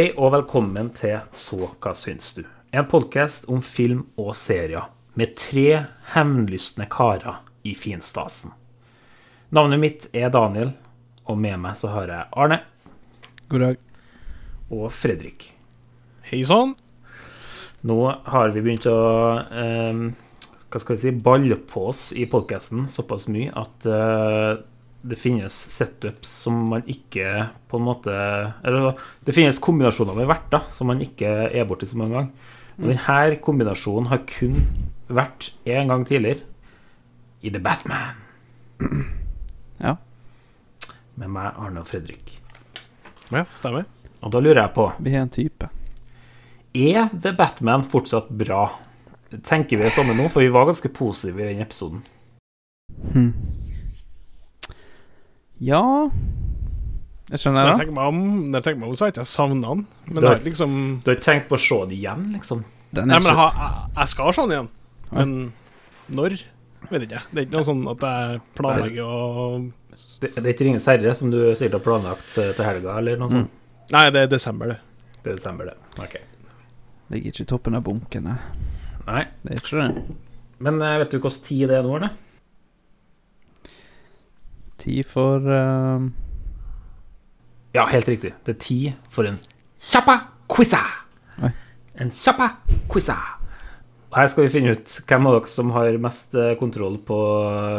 Hei og velkommen til Så hva syns du? En podkast om film og serier med tre hevnlystne karer i finstasen. Navnet mitt er Daniel, og med meg så har jeg Arne God dag. og Fredrik. Hei sann. Nå har vi begynt å eh, hva skal vi si, balle på oss i podkasten såpass mye at eh, det finnes setups som man ikke på en måte Eller det finnes kombinasjoner med hvert da, som man ikke er borti så mange ganger. Og denne kombinasjonen har kun vært én gang tidligere, i The Batman, Ja. med meg, Arne og Fredrik. Ja, stemmer. Og da lurer jeg på Vi er en type. Er The Batman fortsatt bra? Tenker vi det samme nå? For vi var ganske positive i den episoden. Hm. Ja Jeg skjønner Når jeg det. tenker meg om, når jeg tenker meg om så har jeg ikke savna den. Men du har- liksom Du har ikke tenkt på å se det igjen, liksom? Den Nei, men jeg, har, jeg, jeg skal se den igjen. Men når? Vet ikke. Det er ikke noe sånn at jeg planlegger å Det, det er ikke Ringenes herre, som du sikkert har planlagt eh, til helga, eller noe sånt? Nei, det er desember, det. Det er desember, det. Ok. Ligger ikke i toppen av bunken. nei. Nei. Det er ikke det. Men eh, vet du hvilken tid det er nå, eller? Tid for uh, Ja, helt riktig. Det er tid for en kjappa quiza! Oi. En kjappa quiza! Her skal vi finne ut hvem av dere som har mest eh, kontroll på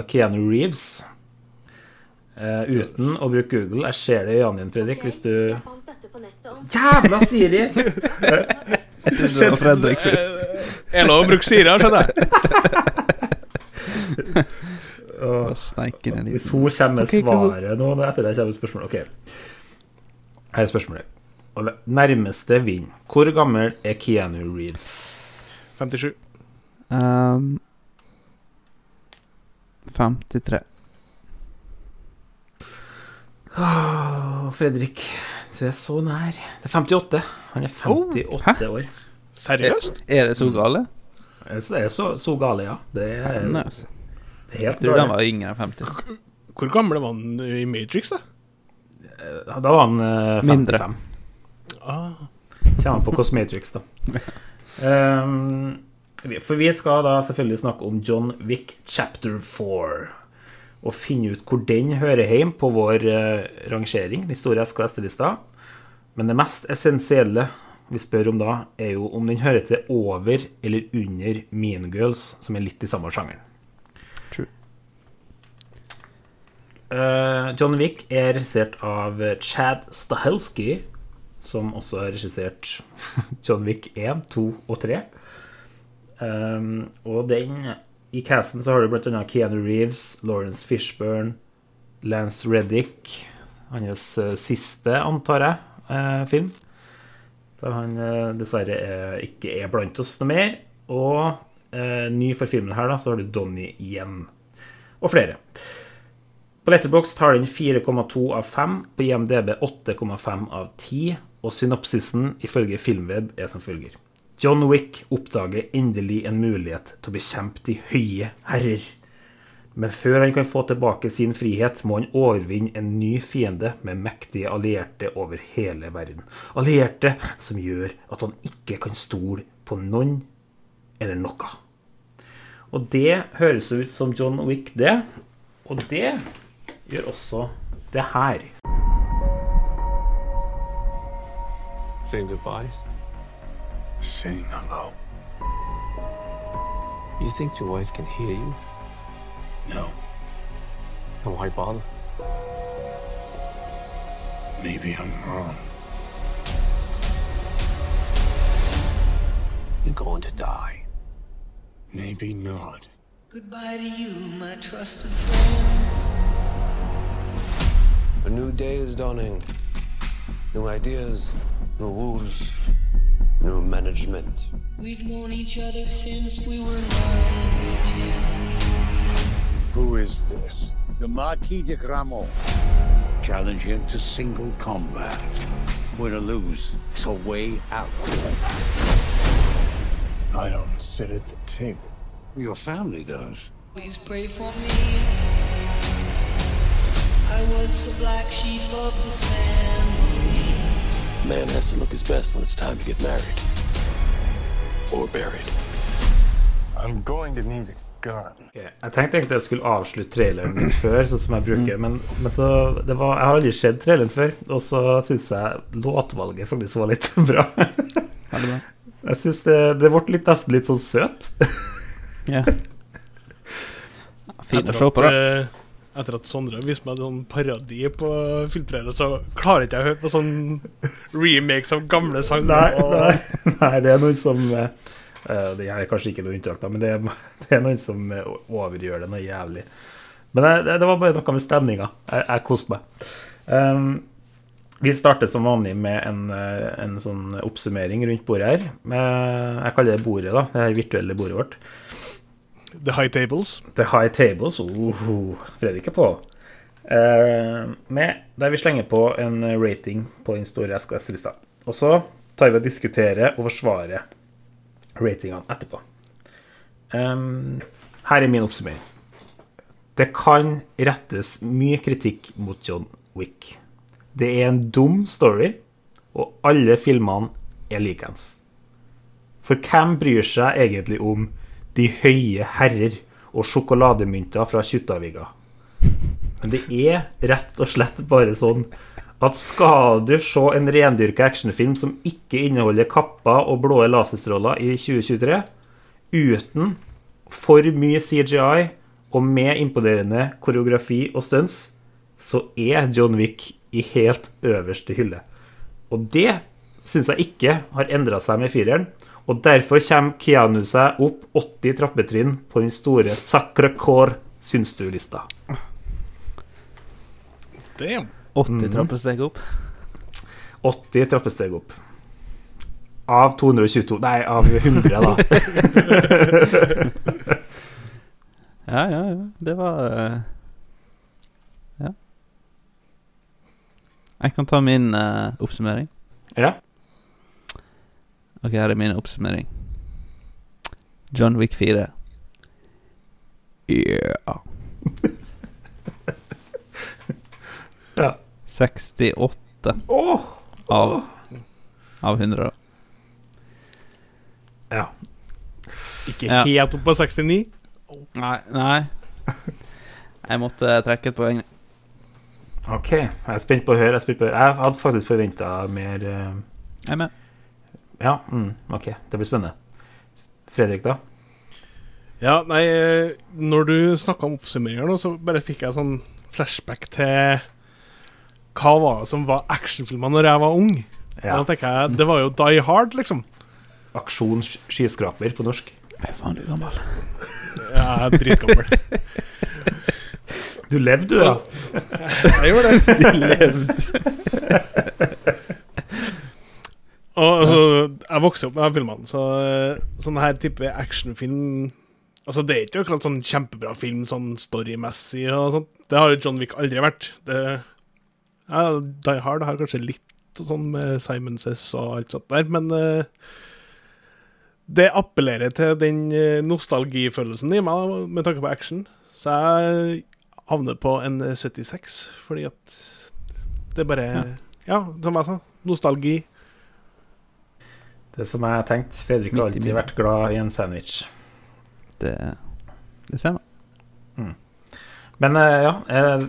Keanu Reeves. Uh, uten å bruke Google. Jeg ser det i øynene dine, Fredrik, hvis du Jeg Jævla Siri! Det var Fredrik sitt. Er lov å bruke Siri, skjønner jeg. Og Hvis hun kommer med okay, svaret nå, etter det kommer spørsmålet. Ok. Her er spørsmålet. Og nærmeste vinner. Hvor gammel er Keanu Reeves? 57. um, 53. Oh, Fredrik, du er så nær. Det er 58. Han er 58 år. Seriøst? Er det så gale? Det er så, så gale, ja. Det er, er helt Jeg tror gale. var yngre enn 50. Hvor gammel var han i Matrix, da? Da var han eh, 55. Mindre. Ah, Kommer på Cosmatrix, da. Um, for vi skal da selvfølgelig snakke om John Wick chapter 4. Og finne ut hvor den hører hjemme på vår uh, rangering, den store SKS-lista. Men det mest essensielle vi spør om da, er jo om den hører til over eller under Mean Girls, som er litt i samme sjangeren. Eh, John Wick er regissert av Chad Stahelski, som også har regissert John Wick 1, 2 og 3. Um, og den I casten så har du annet Keanu Reeves, Lawrence Fishburne, Lance Reddick Hans eh, siste, antar jeg, eh, film. Da han dessverre er, ikke er blant oss noe mer. Og ny for filmen her, da, så har du Donnie igjen. Og flere. På Letterboxd har den 4,2 av 5, på IMDb 8,5 av 10, og synopsisen ifølge Filmweb er som følger. John Wick oppdager endelig en mulighet til å bekjempe de høye herrer. Men før han kan få tilbake sin frihet, må han overvinne en ny fiende med mektige allierte over hele verden. Allierte som gjør at han ikke kan stole på noen eller noe. Og det høres ut som John Wick, det. Og det gjør også det her. Saying goodbyes? Saying hello. You think your wife can hear you? No, Then why bother? maybe I'm wrong. You're going to die. Maybe not. Goodbye to you, my trusted friend. A new day is dawning. New ideas, new rules, new management. We've known each other since we were nine or ten. Who is this? The Marquis de Gramont. Challenge him to single combat. Win or lose, it's a way out. I don't sit at the table. Your family does. Please pray for me. I was the black sheep of the family. man has to look his best when it's time to get married. Or buried. I'm going to need a gun. Okay. Jeg tenkte egentlig jeg skulle avslutte traileren min før, sånn som jeg bruker, men, men så det var, Jeg har aldri sett traileren før, og så syns jeg låtvalget faktisk var litt bra. Veldig bra. Jeg syns det, det ble litt, nesten litt sånn søt. Ja. Fint å se på, da. Etter at Sondre viste meg sånn parodi på filtrere, så klarer ikke jeg å høre på sånn remakes av gamle sanger. Nei, nei, nei det er noen som eh, Det er kanskje ikke noe unntak, da, men det er, det er noen som eh, overgjør det noe jævlig. Men det, det var bare noe med stemninga. Jeg, jeg koste meg. Um, vi starter som vanlig med en, en sånn oppsummering rundt bordet her. Jeg kaller det bordet, da. Det her virtuelle bordet vårt. The High Tables. The High Tables. Oh, Fredrik er på. Uh, med, der vi slenger på en rating på den store SKS-lista. Og så tar vi og diskuterer og forsvarer ratingene etterpå. Um, her er min oppsummering. Det kan rettes mye kritikk mot John Wick. Det er en dum story, og alle filmene er likens. For hvem bryr seg egentlig om de høye herrer og sjokolademynter fra Kjuttaviga? Men det er rett og slett bare sånn at skal du se en rendyrka actionfilm som ikke inneholder kapper og blå laserstråler i 2023, uten for mye CGI og med imponerende koreografi og stunts, så er John Wick i helt øverste hylle. Og det syns jeg ikke har endra seg med fireren. Og derfor kommer Keanu seg opp 80 trappetrinn på den store Sacre Core syns du-lista. Damn. 80 trappesteg opp. 80 trappesteg opp. Av 222 Nei, av 100, da. Ja, ja, ja. Det var eh, Ja. Jeg kan ta min uh, oppsummering. Ja. Ok, her er min oppsummering. John Wick 4. Yeah. Ja. 68 Åh! av, av 100. Ja. Ikke Ja. helt opp på 69. Nei. Nei. Jeg måtte trekke et poeng. OK. Jeg er spent på å høre. Jeg, på å høre. jeg hadde faktisk forventa mer uh... Jeg med. Ja, mm, OK. Det blir spennende. Fredrik, da? Ja, nei, eh, når du snakka om oppsummeringer nå, så bare fikk jeg sånn flashback til hva var det som var actionfilmer når jeg var ung. Ja. Da tenker jeg, Det var jo Die Hard, liksom. Aksjon skyskraper på norsk. Er faen du gammel? Jeg er dritgammel. Du levde, du, da. Jeg gjorde det. Og altså, jeg vokste opp med de filmene, så sånn her type actionfilm Altså, det er ikke akkurat sånn kjempebra film sånn storymessig og sånt. Det har John Wick aldri vært. Det, ja, Die Hard har kanskje litt sånn med Simon Says og alt sånt der, men uh, det appellerer til den eh, nostalgifølelsen i meg med tanke på action. Så jeg havner på en eh, 76, fordi at det bare Ja, som jeg sa, nostalgi. Det som jeg tenkte. Fredrik har alltid vært glad i en sandwich. Det, det ser man. Men eh, ja, eh,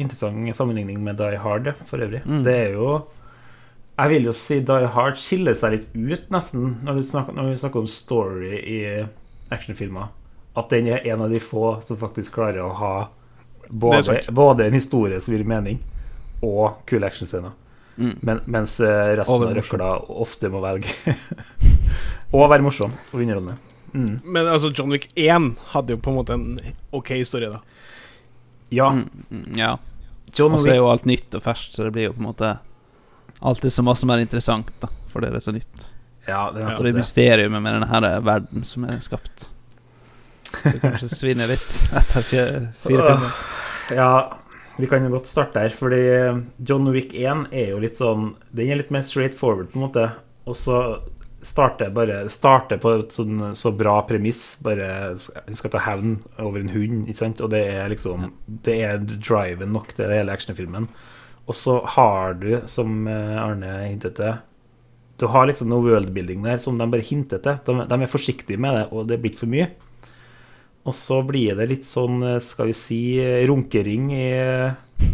interessant sammenligning med Die Hard for øvrig. Mm. Det er jo Jeg vil jo si Die Hard skiller seg litt ut, nesten, når vi snakker, når vi snakker om story i actionfilmer. At den er en av de få som faktisk klarer å ha både, både en historie som gir mening, og kule actionscener. Mm. Men, mens eh, resten av røkla ofte må velge å være morsom og underholdende. Mm. Men altså, John Wick 1 hadde jo på en måte en OK historie, da. Ja, Mm, mm, ja. John Og så er jo alt nytt og ferskt, så det blir jo på en måte alltid så masse mer interessant, da, for det er så nytt. Ja, det er Og det er mysteriet med denne her verden som er skapt. Så kanskje svinner litt etter fire, fire filmer. Ja, vi kan jo godt starte her, fordi John Wick 1 er jo litt sånn Den er litt mer straight forward, på en måte. Og så starter bare Starter på et sånn så bra premiss. Bare Han skal ta hevn over en hund, ikke sant? Og det er liksom Det er driven nok til hele actionfilmen. Og så har du, som eh, Arne hintet til Du har liksom noe worldbuilding der som de bare hinter til. De, de er forsiktige med det, og det blir ikke for mye. Og så blir det litt sånn, eh, skal vi si, eh, runkering i eh,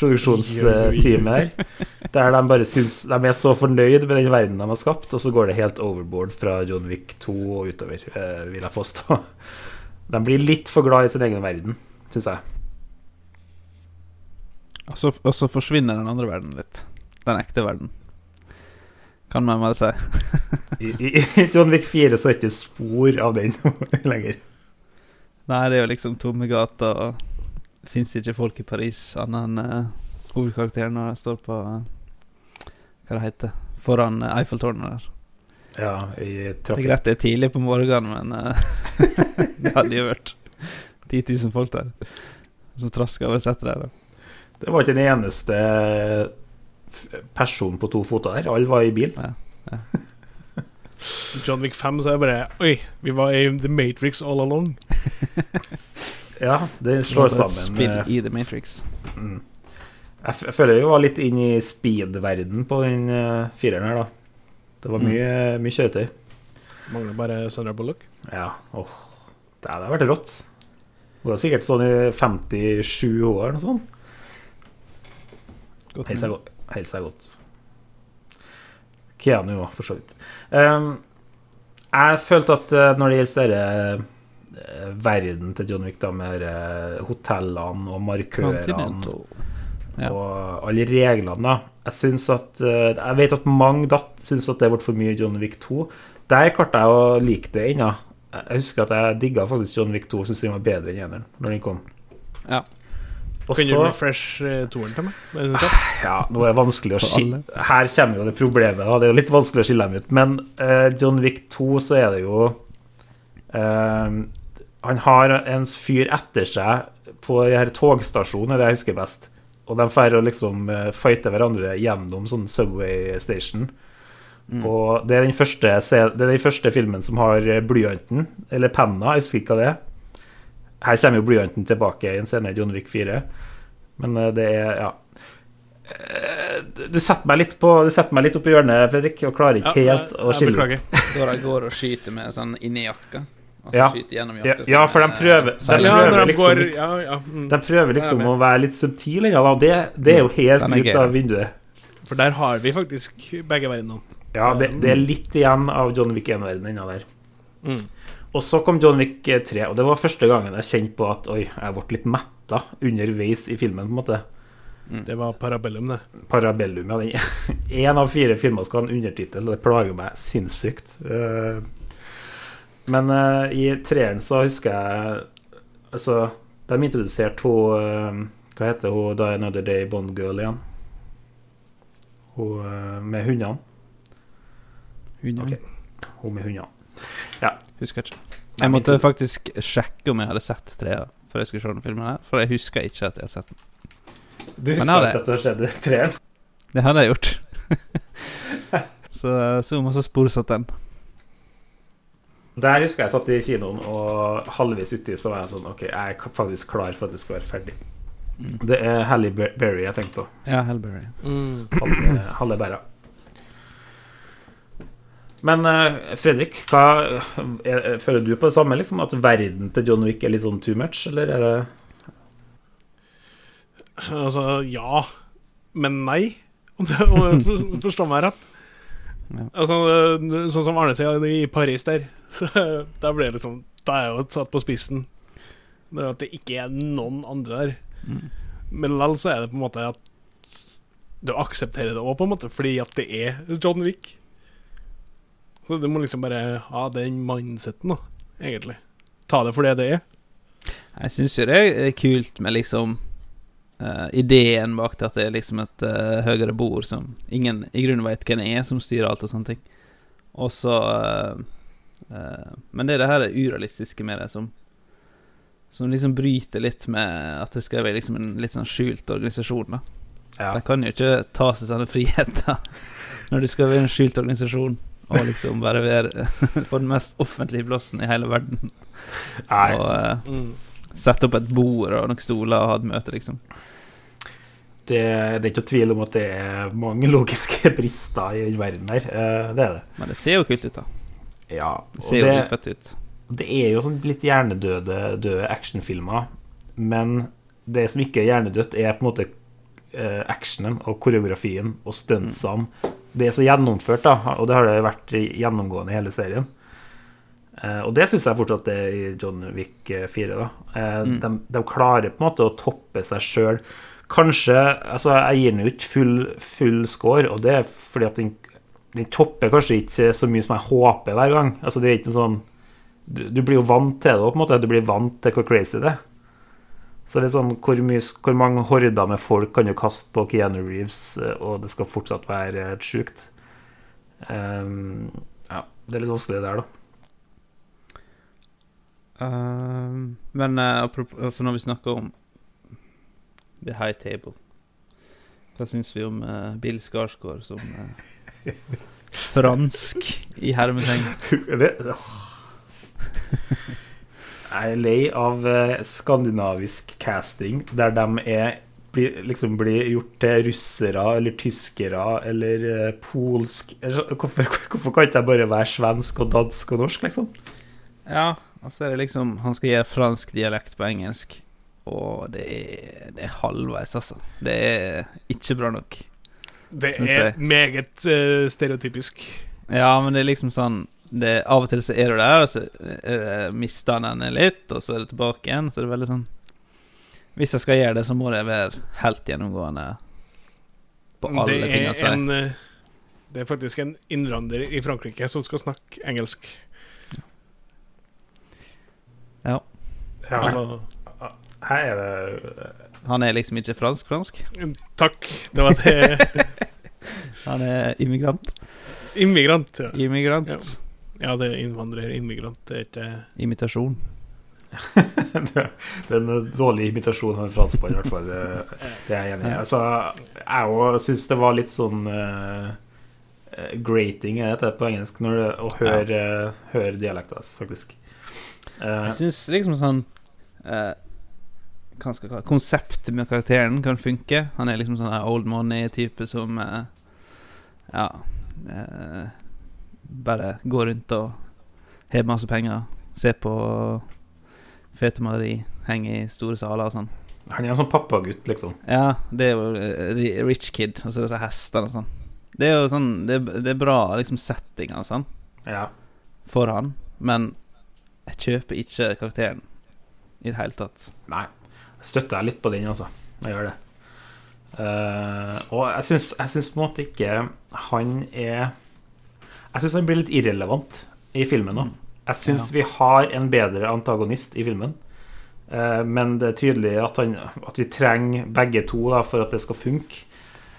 produksjonsteamet her. Der de bare syns De er så fornøyd med den verden de har skapt, og så går det helt overboard fra John Wick 2 og utover, vil jeg påstå. De blir litt for glad i sin egen verden, syns jeg. Og så, og så forsvinner den andre verden litt. Den ekte verden. Kan man vel si. I, I John Wick 4 så er det ikke spor av den lenger. Nei, det er jo liksom tomme gater, og det fins ikke folk i Paris annet enn uh, hovedkarakteren når de står på uh, Hva det heter Foran uh, Eiffeltårnet der. Ja, i Det er trafikk. greit det er tidlig på morgenen, men eh, det hadde jo vært 10 000 folk der som traska over setet der. da. Det var ikke den eneste personen på to foter der. Alle var i bil. John Wick 5, så er jeg bare Oi, vi var i The Matrix all along. Ja, det slår sammen. Spill eh, i The Matrix. Mm. Jeg, f jeg føler vi var litt inn i speed-verden på den uh, fireren her, da. Det var Mm. mye, mye kjøretøy. Mangler bare Sandra Bullock. Ja, åh, det hadde vært rått. Hun var sikkert sånn i 57 år eller noe sånt. Seg godt. Helt godt. Keanu òg, for så vidt. Um, jeg følte at eh, når det gjelder eh, verden til John Wick, da, med eh, hotellene og markørene. Ja. og alle reglene, da Jeg synes at eh, Jeg vet at mange datt syns at det ble for mye John Wick 2. Der klarte jeg å like det ennå. Jeg husker at jeg digga faktisk John Wick 2, og syntes den var bedre enn eneren når den kom. Ja. Også, Kan du refresh uh, toeren til meg? Sant? Ja, nå er det vanskelig å skille Her kommer jo det problemet. Da. Det er jo litt vanskelig å skille dem ut. Men uh, John Wick 2, så er det jo eh, Han har en fyr etter seg på her togstasjonen, er det jeg husker best. Og de får liksom uh, fighte hverandre gjennom sånn Subway Station. Og det er, den første, det er den første filmen som har eh, blyanten, eller penna, jeg husker ikke hva det er. Her kommer jo blyanten tilbake i en scene i John Wick 4. Men eh, det er Ja. Eh, Du setter meg litt på Du setter meg litt opp i hjørnet, Fredrik, og klarer ikke Ja, helt jeg- å skille ut. beklager. Går og skyter med sånn inni jakka. Og så Ja. skyte gjennom Ja, jakka. ja, sånn, for de eh, prøver- de seiler. Ja, prøver de liksom- går Ja, ja. Mm. De prøver liksom å være litt subtile, ja, og det, det er jo helt er ut av vinduet. For der har vi faktisk begge verdenene. Ja, det, det er litt igjen av John Wick 1-verdenen ennå der. Mm. Og så kom John Wick 3, og det var første gangen jeg kjente på at oi, jeg ble litt metta underveis i filmen, på en måte. Det var Parabellum, det. Parabellum, ja. Én En av fire filmer skal ha en undertittel, og det plager meg sinnssykt. Eh, Men uh, i treeren så husker jeg Altså, de introduserte hun uh, Hva heter hun Die Another Day Bond Girl igjen? Hun uh, med hundene. Hundene? Okay. Hun med hundene. Husker ikke. Nei, Jeg måtte faktisk sjekke om jeg hadde sett trea før jeg skulle se den filmen her, for jeg husker ikke at jeg har sett den. Du husker ikke at det har skjedd i treeren? Det hadde jeg gjort. så så masse sporsatt den. Der husker jeg satt i kinoen, og halvveis uti så var jeg sånn Ok, jeg er faktisk klar for at det skal være ferdig. Mm. Det er Halle Berry jeg tenkte på. Ja, Hellberry. Mm. Halle, Halle Berra. Men eh, Fredrik, hva er, føler du på det samme? Liksom, at verden til John Wick er litt sånn too much, eller er det Altså, ja. Men nei. Om det forstår meg rett. Ja. Altså, sånn som Arne sier, i Paris der, så ble det liksom Da er jeg jo satt på spissen. Det er at det ikke er noen andre der. Mm. Men likevel så er det på en måte at du aksepterer det òg, på en måte, fordi at det er John Wick. Så du må liksom bare ha den mindseten, da, egentlig. Ta det for det det er. Jeg syns jo det er kult med liksom eh, ideen bak det, at det er liksom et uh, høyere bord som ingen i grunnen vet hvem er, som styrer alt og sånne ting. Og så uh, Men det er det her urealistiske med det som Som liksom bryter litt med at det skal være liksom en litt sånn skjult organisasjon, da. Ja. De kan jo ikke ta seg sånne friheter når du skal være en skjult organisasjon og liksom bare være på den mest offentlige plassen i hele verden. Nei. Og Mm. Sette opp et bord og noen stoler og ha et møte, liksom. det, det er ikke å tvil om at det er mange logiske brister i verden her. Eh, Det er det. Men det ser jo kult ut, da. Ja, Det ser jo litt fett ut. det er jo sånn litt hjernedøde døde actionfilmer, men det som ikke er hjernedødt, er på en måte eh, actionen og koreografien og stuntsene. Det er så gjennomført, da, og det har det vært gjennomgående i hele serien. Eh, og det syns jeg fortsatt det er i John Wick eh, 4. Da. Mm. de, de klarer på en måte å toppe seg sjøl. Kanskje Altså, jeg gir den jo ikke full, full score, og det er fordi at den, den topper kanskje ikke så mye som jeg håper hver gang. Altså, det er ikke sånn du, du blir jo vant til det, på en måte. Du blir vant til hvor crazy det er. Så det er sånn, hvor, mye, hvor mange horder med folk kan du kaste på Keanu Reeves, eh, og det skal fortsatt være sjukt? Um, ja, det er litt vanskelig det der, da. Ehm, men uh, apropos altså når vi snakker om The High Table Hva syns vi om uh, Bill Skarsgård som eh, fransk i hermetegn? Jeg er lei av skandinavisk casting der de er blir, liksom blir gjort til russere eller tyskere eller polsk Hvorfor, hvorfor kan ikke jeg bare være svensk og dansk og norsk, liksom? Ja, og så er det liksom Han skal gjøre fransk dialekt på engelsk, og det er, det er halvveis, altså. Det er ikke bra nok. Det er meget uh, stereotypisk. Ja, men det er liksom sånn det, Av og til så er du der, og så er mister han den litt, og så er det tilbake igjen. Så det er veldig sånn Hvis jeg skal gjøre det, så må det være helt gjennomgående på alle ting jeg er sier. eh, Det er faktisk en innvandrer i Frankrike som skal snakke engelsk. Ja. Ja, Altså, her er det Han er liksom ikke fransk-fransk. takk. Det var det. Han er immigrant. Immigrant. Ja. Immigrant. Ja. ja, det er innvandrer. Immigrant. Det er ikke Imitasjon. det det er en dårlig imitasjon av en franskmann, i hvert fall. Det, det er jeg enig i. Altså, jeg òg syns det var litt sånn eh, grating, er det på engelsk, når det, å høre, uh, høre dialekten hans, faktisk. Eh, Jeg syns liksom sånn uh, Hva skal jeg kalle Konseptet med karakteren kan funke. Han er liksom sånn old money-type som uh, Ja uh, Bare går rundt og har masse penger, ser på fete maleri, henger i store saler og sånn. han er en sånn pappagutt, liksom. Ja, det er jo rich kid, og så er det hestene og sånn. Det er jo sånn Det er, det er bra liksom settinger og sånn Ja. for han, men jeg kjøper ikke karakteren i det hele tatt. Nei. Jeg støtter litt på den, altså. Jeg gjør det. Uh, og jeg syns, jeg syns på en måte ikke han er Jeg syns han blir litt irrelevant i filmen nå. Jeg syns vi har en bedre antagonist i filmen. Uh, men det er tydelig at, han, at vi trenger begge to da, for at det skal funke.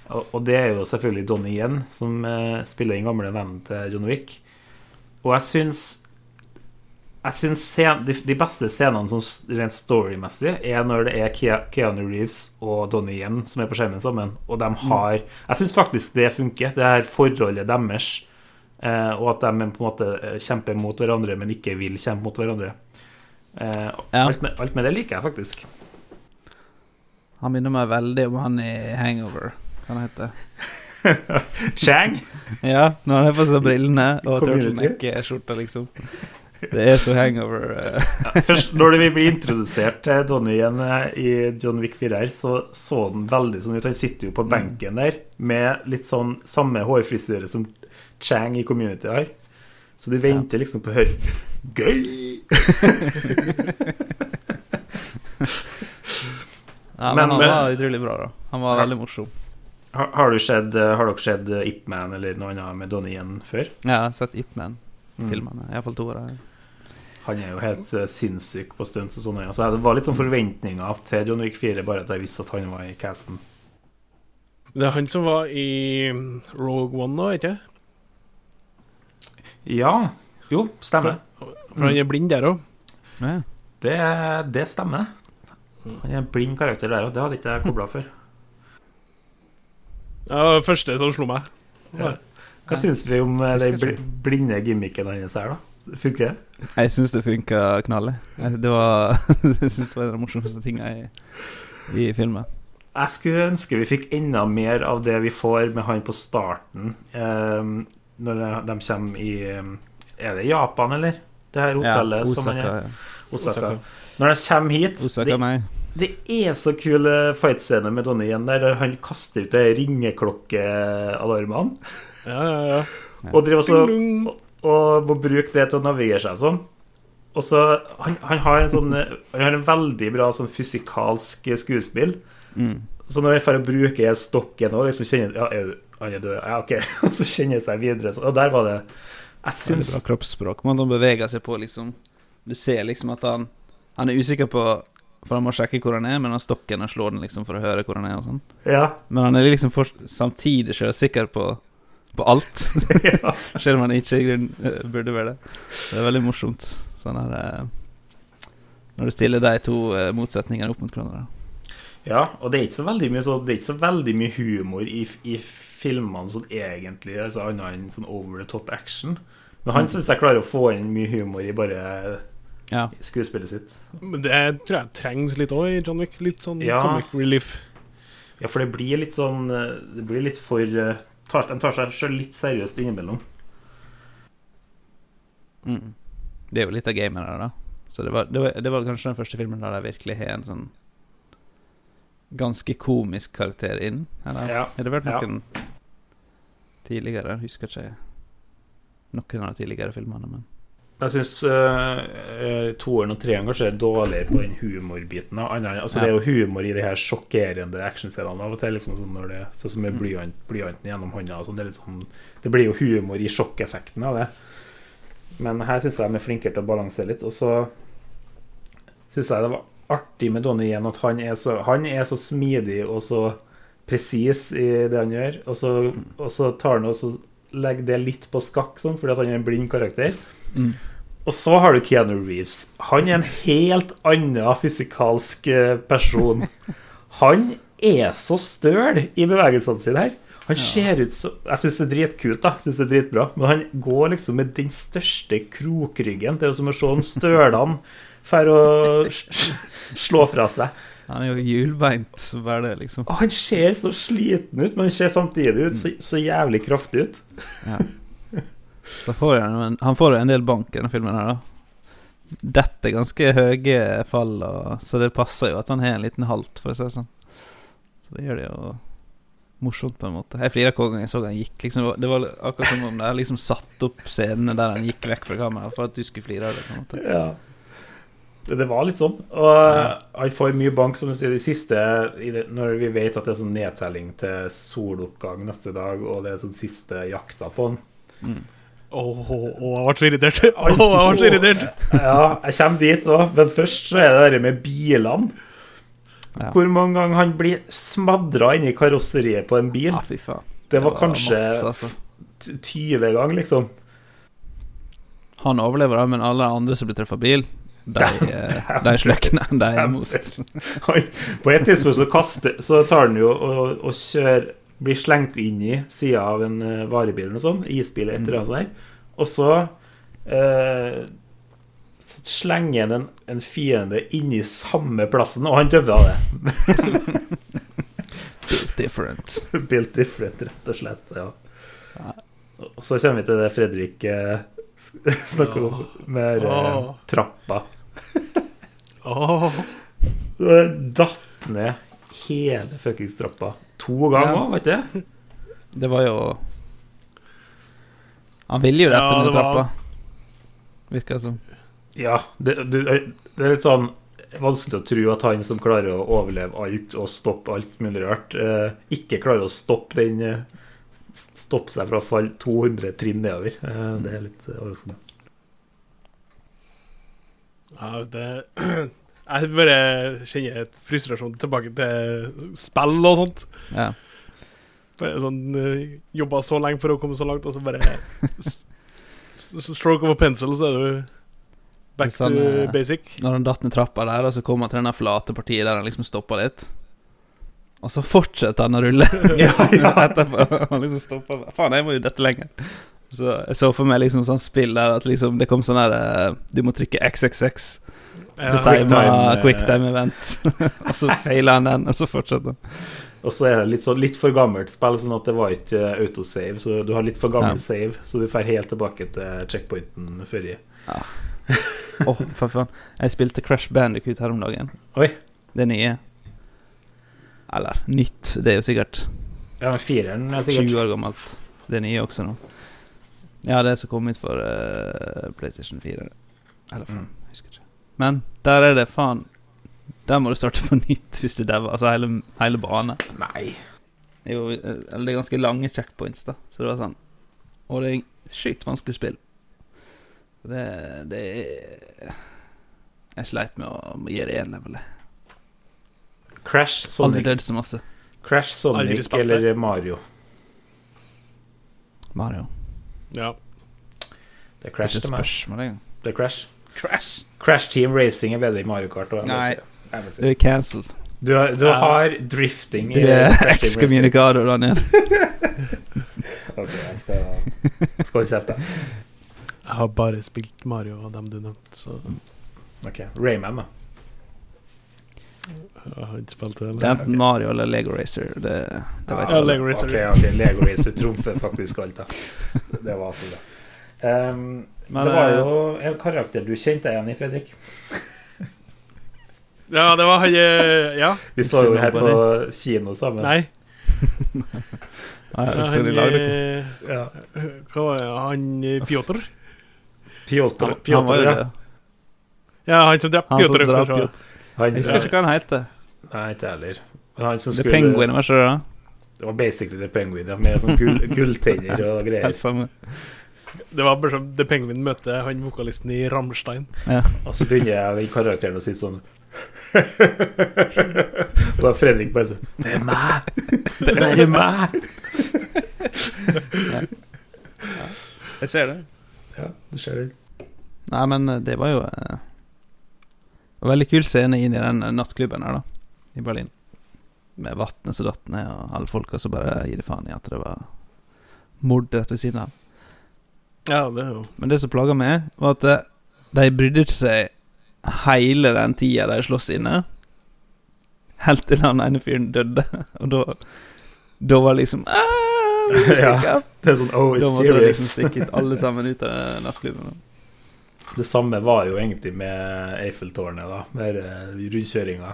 Og, og det er jo selvfølgelig Donnie Yen, som uh, spiller den gamle vennen til John Wick. Og jeg syns jeg synes scen- de, de beste scenene sånn rent storymessig er når det er Keanu Reeves og Donnie Yen som er på skjermen sammen. Og de har Jeg syns faktisk det funker, det her forholdet deres. Eh, og at de på en måte eh, kjemper mot hverandre, men ikke vil kjempe mot hverandre. Eh, alt, med, alt med det liker jeg faktisk. Han minner meg veldig om han i Hangover. Hva han heter Chang! Ja, når han har på seg brillene og turtleneck-skjorta, liksom. Det er så hangover. eh. Ja, Først når vi blir introdusert til Donnie igjen eh, i John Wick 4 her, så så den veldig sånn ut. Han sitter jo på benken der med litt sånn samme hårfrisyre som Chang i Community har. Så du venter liksom på å høre Gøy! Ja, men, Men- han var utrolig bra, da. Han var Ja. veldig morsom. Har, sett, eh, har dere sett Ip Man eller noe annet med Donnie igjen før? Ja, jeg har sett Ip Mm. Man-filmene. Iallfall to av dem. Han er jo helt eh, sinnssyk på stunts og sånn. Så det var litt sånn forventninger til John Wick 4, bare at jeg visste at han var i casten. Det er han som var i Rogue One nå, ikke Ja. Jo, stemmer. For han er blind der òg. Ja. Det, det stemmer. Han er en blind karakter der òg. Det hadde ikke jeg kobla før. var det første som slo meg. Ja. Hva syns vi om eh, den bl blinde gimmicken hans her, da? Funker det? Jeg syns det funka knallig. Det var Jeg synes det var en av de morsomste tinga i, i filmen. Jeg skulle ønske vi fikk enda mer av det vi får med han på starten, eh, når de kommer i eh, Er det Japan, eller? Det her Ja, hotellet som han Osaka. er ja. Osaka. Osaka. Når de kommer hit Osaka, det, meg. det er så kule fightscener med Donnie igjen, der han kaster ut de ringeklokkealarmene. Ja, ja, ja. Og driver også. Og, må bruke det til å navigere seg sånn. Og så han, han har en sånn Han har en veldig bra sånn fysikalsk skuespill. Mm. Så når jeg får bruke stokken og liksom kjenner Ja, er han er død? Ja, OK. Og så kjenner jeg seg videre. Så, og der var det Jeg syns bra kroppsspråk. Man beveger seg på, liksom. Du ser liksom at han Han er usikker på For han må sjekke hvor han er, men han stokken og slår den liksom for å høre hvor han er. og sånn Ja. Men han er liksom for, samtidig sjølsikker på, på alt. Selv om han ikke i grunnen eh, burde være det. Det er veldig morsomt. Sånn her eh, Når du stiller de to eh, motsetningene opp mot hverandre. ja. Og det er ikke så veldig mye, så, det er ikke så veldig mye humor i, i filmene sånn egentlig, altså annet enn sånn over the top action. Men han syns jeg klarer å få inn mye humor i bare Ja. skuespillet sitt. Men det tror jeg trengs litt òg i John Wick. Litt sånn Ja. comic relief. Ja, for det blir litt sånn Det blir litt for tar, De tar seg selv litt seriøst innimellom. Mm. Det er jo litt av gamet der, da. Så det var, det, var, det var kanskje den første filmen der de virkelig har en sånn ganske komisk karakter inn. Eller Ja, har det vært ja. noen tidligere? Jeg Husker ikke noen av de tidligere filmene, men Jeg syns uh, toeren og treeren kanskje er dårligere på den humorbiten. Altså, Det er jo humor i de her sjokkerende actionscenene av og til. liksom sånn det, Sånn som med blyant, blyanten gjennom hånda. Sånn, det, sånn, det blir jo humor i sjokkeffekten av det. Men her syns jeg de er flinkere til å balansere litt. Og så syns jeg det var artig med Donnie igjen at han er så, han er så smidig og så presis i det han gjør. Og så, og så tar han og så legger det litt på skakk, sånn, fordi han er en blind karakter. Og så har du Keanu Reeves. Han er en helt annen fysikalsk eh, person. Han er så støl i bevegelsene sine her. Han ser ut så Jeg syns det er dritkult, da. Synes det er dritbra. Men han går liksom med den største krokryggen. Det er jo som å se en stølene for å slå fra seg. han er jo hjulbeint, bare det, liksom. Han ser så sliten ut, men han ser samtidig ut så, så jævlig kraftig ut. Da får han, han får jo en del bank i denne filmen her, da. Dette er ganske høye fall, og, så det passer jo at han har en liten halt, for å si det sånn. Så det gjør det jo morsomt, på en måte. Jeg flira hver gang jeg så han gikk. Liksom, det var akkurat som om de liksom satt opp scenene der han gikk vekk fra kameraet, for at du skulle flire av det. på en måte Ja. Det, var litt sånn. Og han får mye bank, som du sier, de siste Når vi vet at det er sånn nedtelling til soloppgang neste dag, og det er sånn siste jakta på han. Åh, oh, oh, jeg ble så irritert. Åh, jeg ble så irritert. Ja, jeg kommer dit òg, men først så er det det med bilene. Ja. Hvor mange ganger han blir smadra inni karosseriet på en bil. Ja, fy faen. Det var kanskje masse, altså. 20 ganger, liksom. Han overlever, da, men alle andre som blir truffet av bil, de, eh, de sløkner. De er most. På et tidspunkt så, kaster, så tar han jo og, og kjører Blir slengt inn i sida av en eh, varebil eller noe sånt. Isbil etter mm. eller annet sånt. Og så eh, slenger han en, en fiende inni samme plassen, og han døver av det. Different. Built different, rett og slett. Ja. Og så kommer vi til det Fredrik eh, snakker om, med oh. Trappa. oh. Datt ned hele fuckings trappa. To ganger Ja. vet du? Det var jo Han ville jo dette Ja, ned det var- trappa. Virka det som. Ja, det, du, det er litt sånn vanskelig å tro at han som klarer å overleve alt og stoppe alt mulig rart, eh, ikke klarer å stoppe den eh, Stoppe seg fra å falle 200 trinn nedover. Eh, det er litt eh, overraskende. Ja, det Jeg bare kjenner et frustrasjon tilbake til spill og sånt. Ja. Sånn eh, Jobba så lenge for å komme så langt, og så bare Stroke of a pencil, så er du back han, to eh, basic. Når han datt ned trappa der, og så kom han til denne flate partiet der han liksom stoppa litt. Og så fortsetter han å rulle Ja, ja. etterpå. Han liksom stopper Faen, jeg må jo dette lenger. Så jeg så for meg liksom sånn spill der at liksom det kom sånn der eh, Du må trykke XXX. Ja. Så quick time, eh, quick time event. og så feiler han den, og så fortsetter han. Og så er det litt, så, litt for gammelt spill, sånn at det var ikke eh, autosave. Så du har litt for gammel Ja. save, så du drar helt tilbake til checkpointen før i. Å, for faen. Jeg spilte Crash Bandicoot her om dagen. Oi. Det nye. Eller nytt, det er jo sikkert Ja, men fireren er sikkert 20 år gammelt. Det nye også nå. Ja, det som kom ut for uh, PlayStation 4. Eller 5, Mm. Men der er det faen Der må du starte på nytt hvis du dauer. Altså hele, hele bane. Nei. Det jo Eller det er ganske lange checkpoints, da. Så det var sånn Og det er sykt vanskelig spill. Det, det er Jeg sleit med å gi det én level. Crash Crash, Aldri Sonic, dødd så masse. Crash, Sonic eller Mario. Mario. Ja. Det er Det er Crash ikke til meg. spørsmål engang. Det er Crash. Crash. Crash Team Racing er bedre i Mario Kart. Nei. si-. Du er cancelled. Du, har, du Ja. har drifting Du i er Crash Team Racing. excommunicado, Daniel. Ok, jeg skal, holde kjeft, da. Jeg har bare spilt Mario og dem du nevnte, så Ok, Rayman, da. jeg har ikke spilt det. Det er enten Mario eller Lego Racer. Det, det vet Ja, jeg. Lego Racer. Ok, okay. Lego Racer trumfer faktisk alt, da. Det var altså det. Um, Men, det var eh, jo en karakter du kjente igjen i, Fredrik. Ja, det var han eh, Ja. Vi så jo her på kino sammen. Nei. Ja, Ja, de han, lagde- eh, Ja. hva var det? Han Pjotr? Pjotr? Ja. Ja, han som drepte Pjotr. drap kanskje. Piotr. Han, Jeg husker ikke hva han heter. Nei, ikke jeg heller. Han som skulle, Penguin, var ikke det? da? Det var basically The Penguin, ja, med sånn gull, gulltenner og greier. Helt samme. Det var bare som The Penguin møter han vokalisten i Rammstein. Ja. Og så begynner jeg den karakteren å si sånn Og da Fredrik bare sånn Det er meg! Det er meg! Jeg ser det. Ja, du ser det. Nei, men eh, det var jo en veldig kul scene inn i den eh, nattklubben her, da. I Berlin. Med vannet som datt ned, og alle folka som bare gir det faen i at det var mord rett ved siden av. Ja, det er jo Men det som plaga meg, var at eh, de brydde ikke seg hele den tida de sloss inne. Helt til han ene fyren døde. Og da Da var liksom «Ah, Ja! Det er sånn Oh, Da måtte de liksom serious. stikke ut alle sammen ut av nattklubben. Det samme var jo egentlig med Eiffeltårnet, da. Med eh, rundkjøringa.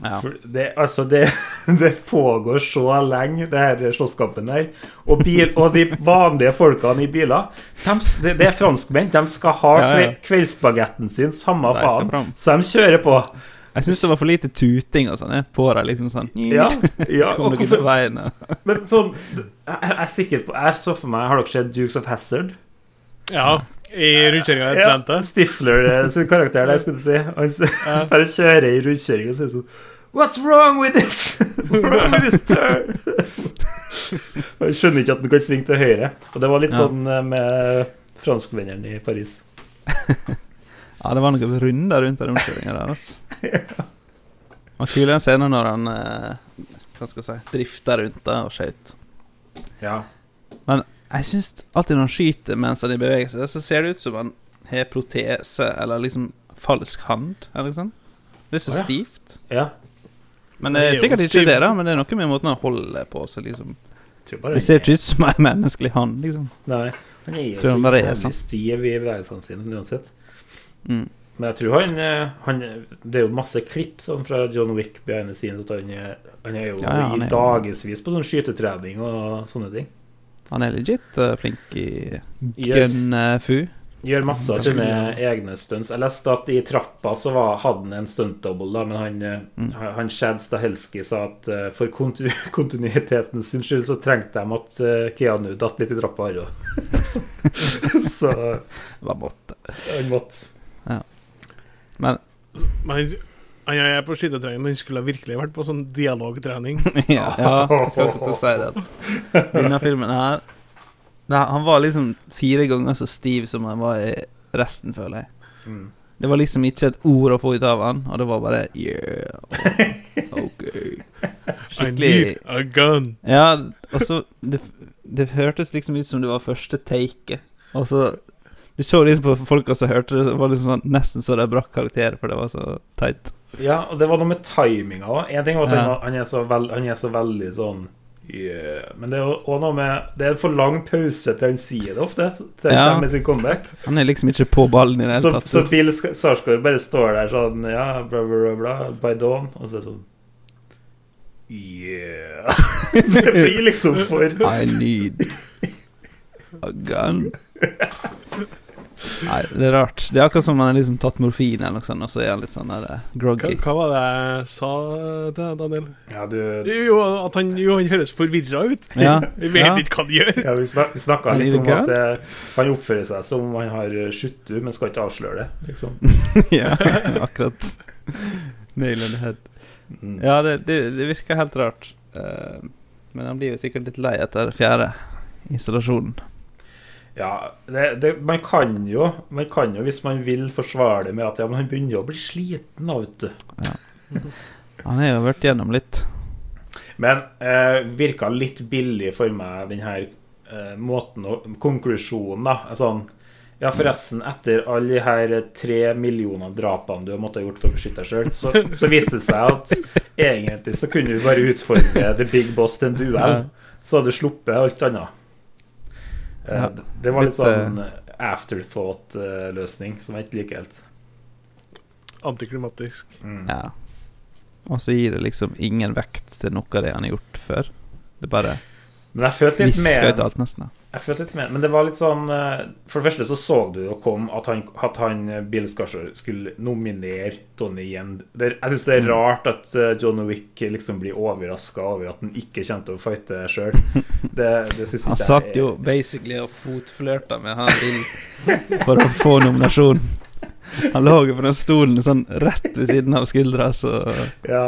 Ja. For det, altså det, det pågår så lenge, det her slåsskampen her. Og, bil, og de vanlige folkene i biler de, det, det er franskmenn. De skal ha Ja, ja. kveldsbagetten sin, samme faen. Så de kjører på. Jeg syns det var for lite tuting og sånn. jeg, På deg, liksom sånn. Ja, ja Kom og hvorfor, men sånn jeg, jeg er sikker på Jeg så for meg Har dere sett Dukes of Hazard? Ja, i rundkjøringa i Atlanta? Ja. Stifler eh, sin karakter der, skulle du si. Han bare kjører i rundkjøringa og sier sånn What's wrong with this? Wrong with this turn? Han skjønner ikke at han kan svinge til høyre. Og det var litt Ja. sånn eh, med franskmennene i Paris. Ja, det var noen runder rundt den omkjøringa der. Altså. Det var kul den scenen når han eh, Hva skal jeg si drifta rundt da og skøyt. Ja. Jeg syns alltid når han skyter mens han er i bevegelse, så ser det ut som han har protese eller liksom falsk hand. Eller sånn. Det er så oh, ja. stivt. ja. Men det Det er er sikkert ikke stiv- det, da. Men det er noe med måten han holder på. Så liksom Det ser ikke ut som en menneskelig hand, liksom. Nei. Han er jo så er stiv i bevegelsene sine uansett. Mm. Men jeg tror han, eh, han Det er jo masse klipp sånn fra John Wick behind the scenes at han, er- han er jo Ja, ja, han i er dagevis på sånn skytetrening og sånne ting. Han er legit uh, flink i Yes. gun-fu. Gjør masse av sine egne stunts. Jeg leste at i trappa så var, hadde han en stuntdouble, da, men han, eh, Mm. han Chad Stahelski sa at uh, for kontu kontinuiteten sin skyld så trengte de at uh, Keanu datt litt i trappa, her òg. så, så Var måtte. han måtte. Men Men han, er på skytetrening, men han skulle virkelig vært på sånn dialogtrening. ja, ja, jeg skal ikke til å si det at denne filmen her Nei, Han var liksom fire ganger så stiv som han var i resten, føler jeg. Mm. Det var liksom ikke et ord å få ut av han, og det var bare Yeah, ok I need a gun. Ja, og så det, Det hørtes liksom ut som det var første taket. Og så Du så liksom på folka som hørte det, så var det liksom sånn, nesten så de brakk karakterer, for det var så teit. Ja, og det var noe med timinga òg. En ting var at Ja. han, er så veld, han er så veldig sånn yeah. Men det er også noe med Det er for lang pause til han sier det ofte, til han Ja. kommer med sin comeback. Han er liksom ikke på ballen i det hele tatt. så Bill Sarsgaard bare står der sånn Ja, bla, bla, bla, bla by dawn. Og så er det sånn Yeah. det blir liksom for I need a gun. Nei, det er rart. Det er akkurat som om han har liksom tatt morfin eller noe sånt, og så er han litt sånn der uh, Hva, groggy. hva var det jeg sa til Daniel? Ja, du Jo, at han, jo, han høres forvirra ut. Ja, Vi vet ja. ikke hva han gjør. Ja, vi, snak, vi snakka litt om at det, han oppfører seg som om han har skjuttu, men skal ikke avsløre det. Liksom. ja, akkurat. Nail the head. Mm. Ja, det, det, det virker helt rart. Uh, men han blir jo sikkert litt lei etter fjerde installasjonen. Ja, det, det, man kan jo Man kan jo, hvis man vil forsvare det med at ja, men han begynner å bli sliten, da, vet du. Han har jo vært gjennom litt. Men eh, virka litt billig for meg, den her eh, måten å Konklusjonen, da. Sånn Ja, forresten, etter alle de her tre millioner drapene du har måttet ha gjort for å beskytte deg sjøl, så, så viste det seg at egentlig så kunne du bare utfordre The Big Boss til en duell. Så hadde du sluppet alt annet. Eh, Ja, det- det var litt litt, sånn afterthought-løsning som jeg ikke liker helt. Antiklimatisk. Mm. Ja. Og så gir det liksom ingen vekt til noe av det han har gjort før. Det bare Men jeg følte litt med ut alt, nesten. Jeg følte litt mer men det var litt sånn eh, For det første så så du jo kom at han, at han eh, Bill Skarsgård skulle nominere Donnie igjen. Jeg syns det er Mm. rart at eh, John Wick liksom blir overraska over at han ikke kommer til å fighte sjøl. Det, det synes Han ikke satt jeg jo basically og fotflørta med han Bill for å få nominasjon. Han lå jo på den stolen sånn rett ved siden av skuldra, så ja.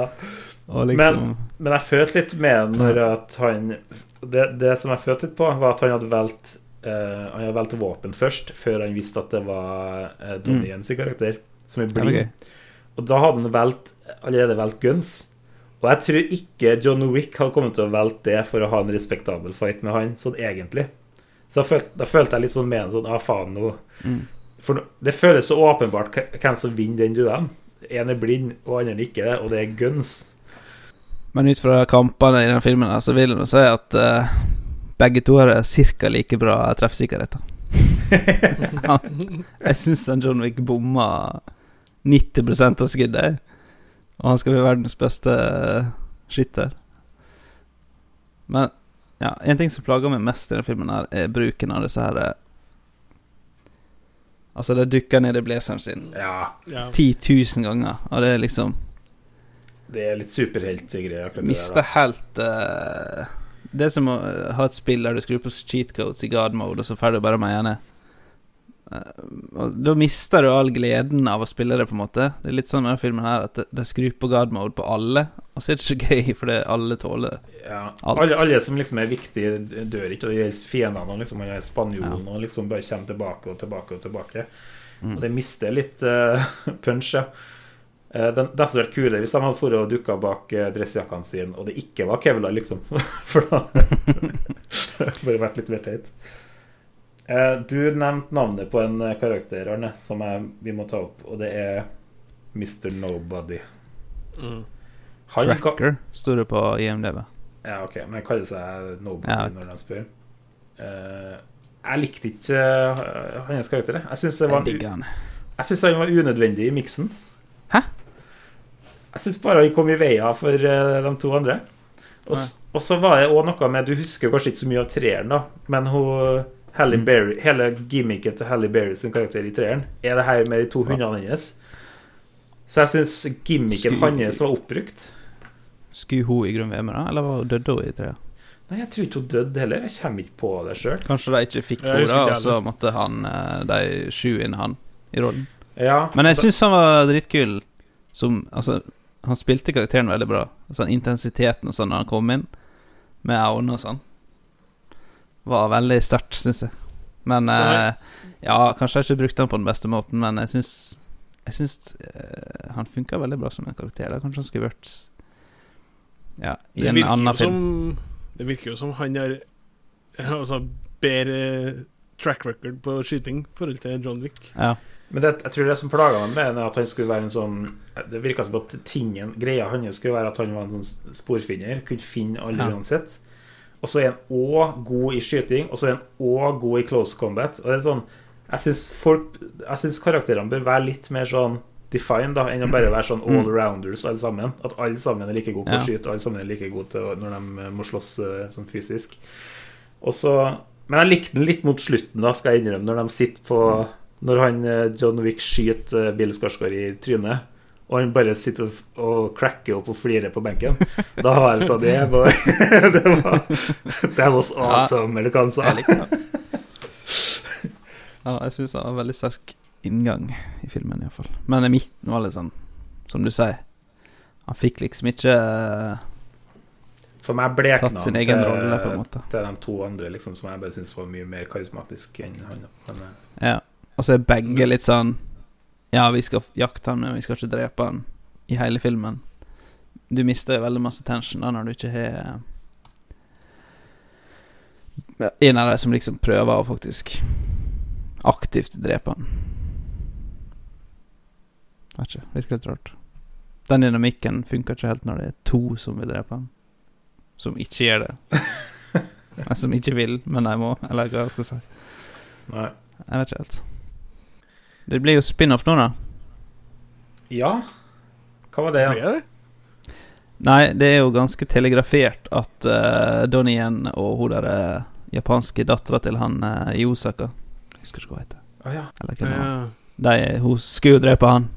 Liksom Men, men jeg følte litt med når at han det, det som jeg følte litt på, var at han hadde valgt uh, Han hadde valgt våpen først, før han visste at det var uh, Donnie Mm. Karakter, som er blind. Okay. Og da hadde han valgt, allerede valgt guns. Og jeg tror ikke John Wick hadde kommet til å velge det for å ha en respektabel fight med han, sånn egentlig. Så da følte, da følte jeg litt sånn med en sånn Ah, faen, nå Mm. For det føles så åpenbart hvem som vinner den duellen. En er blind, og andre ikke det, og det er guns. Men ut fra kampene i den filmen her, så vil jeg si at uh, begge to har ca. like bra treffsikkerhet. ja, jeg syns John Wick bomma 90% av skuddet, og han skal bli verdens beste eh, skytter. Men ja, en ting som plager meg mest i denne filmen, her er bruken av disse her eh, Altså, det dukker ned i blazeren sin Ja, Ja. 10 000 ganger, og det er liksom det er litt superheltgreier. Miste helt uh, Det er som å eh, ha et spill der du skrur på cheat codes i god mode, og så får du bare meg gjerne Da mister du all gleden av å spille det, på en måte. Det er litt sånn med denne filmen her at de- skrur på god mode på alle, og så er det ikke så gøy, for det alle tåler. Ja. Alle, alle som liksom er viktige, dør ikke. Og de fiendene og liksom, og er ja. og liksom bare kommer tilbake og tilbake og tilbake. Mm. Og det mister litt uh, punch, ja. Eh, den, det hadde vært kulere hvis de hadde for og dukka bak uh, dressjakkene sine, og det ikke var Kevlar, liksom. For da hadde bare vært litt mer teit. Eh, du nevnte navnet på en eh, karakter, Arne, som jeg, vi må ta opp, og det er Mr. Nobody. Mm. Han Tracker står det på IMDb. ja, ok, men jeg kaller seg Nobody Ja. når de spør. Eh, jeg likte ikke eh, hans karakter. jeg. Syns han var unødvendig i miksen. Hæ? Jeg syns bare vi kom i veien for eh, de to andre. Og, og så var det òg noe med Du husker kanskje ikke så mye av treeren, da, men hun Halle Mm. Berry, hele gimmicket til Halle Berry sin karakter i treeren er det her med de to hundene hennes. Så jeg syns gimmicken hans var oppbrukt. Skulle hun i grunn med, da? Eller var- døde hun i treet? Nei, jeg tror ikke hun døde heller. Jeg kommer ikke på det sjøl. Kanskje de ikke fikk henne, da, og så måtte han eh, de sju inn han i rollen. Ja, Men jeg syns han var dritkul som Altså, han spilte karakteren veldig bra. Sånn intensiteten og sånn når han kom inn, med Aune og sånn, var veldig sterkt, syns jeg. Men eh, Ja, kanskje jeg ikke brukte han på den beste måten, men jeg syns Jeg syns eh, han funka veldig bra som en karakter. Da. Kanskje han skulle vært Ja, i Det en annen film. som, det virker jo som han har altså, bedre track record på skyting i forhold til John Wick. Ja. Men det, jeg tror det som plaga ham er at han skulle være en sånn Det virka som at tingen, greia hans skulle være at han var en sånn sporfinner. Kunne finne alle Ja. uansett. Og så er han òg god i skyting, og så er han òg god i close combat. Og det er sånn Jeg syns karakterene bør være litt mer sånn defined da, enn å bare være sånn all-rounders alle sammen. At alle sammen er like gode på å Ja. skyte, og alle sammen er like gode til når de må slåss eh, sånn fysisk. Og så Men jeg likte den litt mot slutten, da, skal jeg innrømme, når de sitter på Når han eh, John Wick skyter eh, Bill Skarsgård i trynet, og han bare sitter og, cracker opp og flirer på benken. Da var det sånn Det var Det var That was awesome, eller hva han sa. Jeg. Ja, jeg syns han har veldig sterk inngang i filmen, iallfall. Men i midten var litt sånn, som du sier Han fikk liksom ikke For meg blekna han egen til, rolle, til de to andre, liksom, som jeg bare syns var mye mer karismatisk enn han. Men, eh, Ja. Og så er begge litt sånn Ja, vi skal jakte han, men vi skal ikke drepe han i hele filmen. Du mister jo veldig masse tension da når du ikke har En av de som liksom prøver å faktisk aktivt drepe han. Vet ikke. Virker litt rart. Den dynamikken funker ikke helt når det er to som vil drepe han. Som ikke gjør det. Som ikke vil, men de må, eller hva jeg skal si. nei. Jeg vet ikke helt. Det blir jo spin-off nå, da. Ja, hva var det? Ja? Nei, det er jo ganske telegrafert at uh, Donnie Yen og hun der uh, japanske dattera til han uh, i Osaka Jeg husker ikke hva hun heter. Oh, ja. Eller hvem. Ja. De, hun skulle jo drepe han.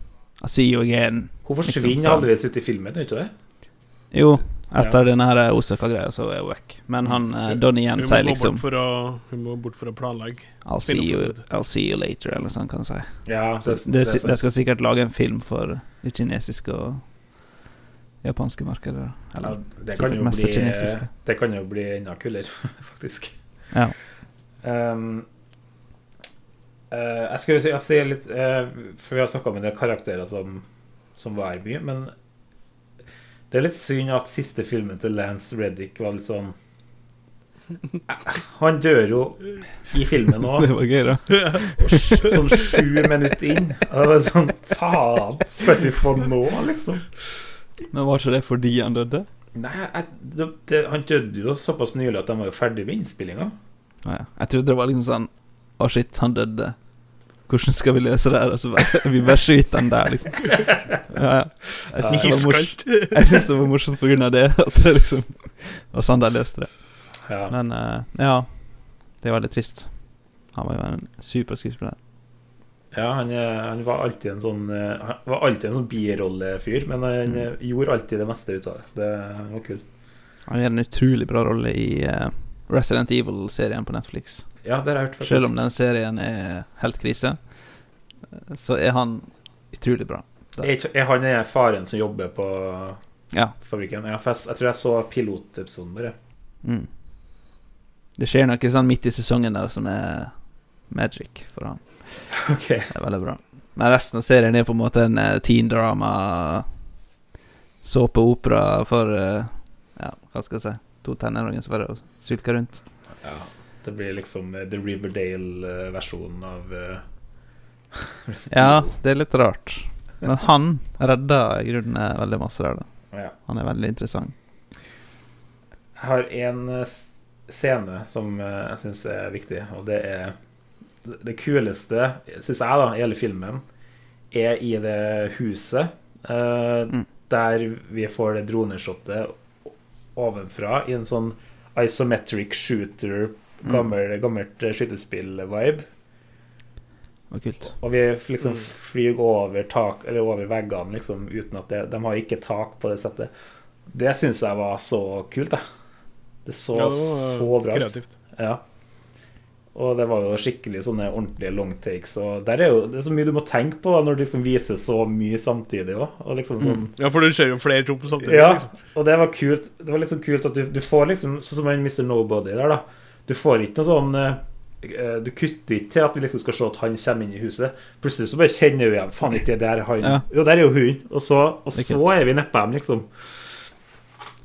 I see you again. Hun forsvinner liksom, aldri ut i filmen, gjør hun ikke det? Jo, etter Ja. denne her Osaka-greia så er hun vekk. Men han uh, Donnie Yen sier liksom å, Hun må bort for å planlegge. I'll see, you. I'll see you later, eller noe sånt kan han si. Ja, det, det, det de skal sikkert lage en film for det kinesiske og japanske markedet. Ja, det, kan sikkert jo mest bli, det kinesiske. det kan jo bli enda kulere, faktisk. Ja. Um, uh, jeg skal si, jeg litt uh, For vi har snakka om en del karakterer som, som var mye, men det er litt synd at siste filmen til Lance Reddick var litt sånn Han dør jo i filmen òg, Det var gøy, da. sånn sju minutter inn. Det var sånn Faen, skal ikke vi få nå, liksom? Men var ikke det fordi han døde? Nei, jeg, det, det, han døde jo såpass nylig at de var jo ferdig med innspillinga. Ja. Jeg trodde det var liksom sånn Å, shit, han døde. Hvordan skal vi løse det her? Og så bare, vi bare skyter den der, liksom. Ja. Jeg syns det, det var morsomt på grunn av det. At det liksom var sånn de løste det. Ja. Men uh, ja, det er veldig trist. Han var jo en super skuespiller. Ja, han, han var alltid en sånn eh, Han var alltid en sånn birollefyr, men han Mm. eh, gjorde alltid det meste ut av det. Det han var kul. Han gjør en utrolig bra rolle i Resident Evil-serien på Netflix. Ja, det har jeg hørt, faktisk. Selv om den serien er helt krise, så er han utrolig bra. Er, er han den faren som jobber på Ja. fabrikken? Ja, jeg, jeg tror jeg så pilotepisoden bare. Mm. Det skjer noe sånn midt i sesongen der som er magic for han. Okay. Det er veldig bra. Men resten av serien er på en måte en eh, teen drama, såpeopera for eh, Ja, hva skal jeg si To tenåringer som bare sulker rundt. Ja, det blir liksom eh, The Riverdale-versjonen av eh, Ja, det er litt rart. Men han redda i grunnen veldig masse der, da. Ja. Han er veldig interessant. Jeg har en eh, scene som jeg syns er viktig, og det er det- kuleste, syns jeg, da, i hele filmen, er i det huset uh, Mm. der vi får det droneshotet ovenfra i en sånn isometric shooter. Gammel, gammelt eh, skytespill-vibe. Det. Og vi liksom flyr over, tak, eller over veggene liksom, uten at det, de har ikke tak på det settet. Det syns jeg var så kult, jeg. Det så Ja, det så bra ut. Ja. Og det var jo skikkelig sånne ordentlige long takes. Og der er jo, det er så mye du må tenke på da når du liksom viser så mye samtidig òg. Og liksom sånn Ja, for du skjer jo flere rom samtidig. ja, Liksom. og det var kult. Det var liksom kult at du, du får liksom Sånn som en Mr. Nobody der, da. Du får ikke noe sånn eh, eh, Du kutter ikke til at vi liksom skal se at han kommer inn i huset. Plutselig så bare kjenner vi igjen Faen, ikke det der er han. Ja. Jo, der er jo hun. Og så, og er så er vi nedpå dem, liksom.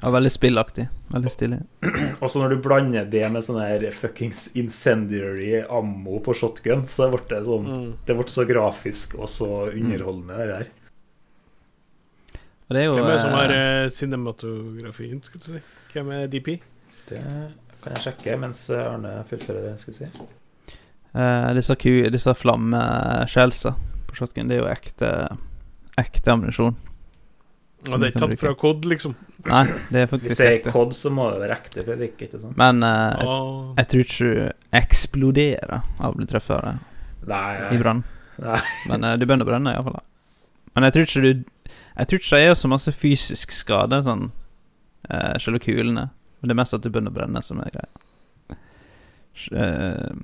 Ja, veldig spillaktig. Veldig stilig. Og så når du blander det med sånn her fuckings incendiary ammo på shotgun, så ble det sånn Mm. Det ble så grafisk og så underholdende, det der. Og det er jo Hvem er det som har eh, eh, cinematografien, skulle du si? Hvem er DP? Det kan jeg sjekke mens Arne fullfører det, skal si. eh, disse, disse flammeskjellsa på shotgun, det er jo ekte Ekte ammunisjon. Ja, det er tatt fra kod, liksom. Nei, det er Hvis det er ekte. COD, så må det være ekte eller ikke. ikke sant? Men eh, jeg, jeg tror ikke du eksploderer av å bli truffet av det Nei, i brann. Men eh, du begynner å brenne, iallfall. Men jeg tror ikke du Jeg tror ikke det er så masse fysisk skade, sånn uh, selve kulene. Men det er mest at du begynner å brenne, som er greia. Eh,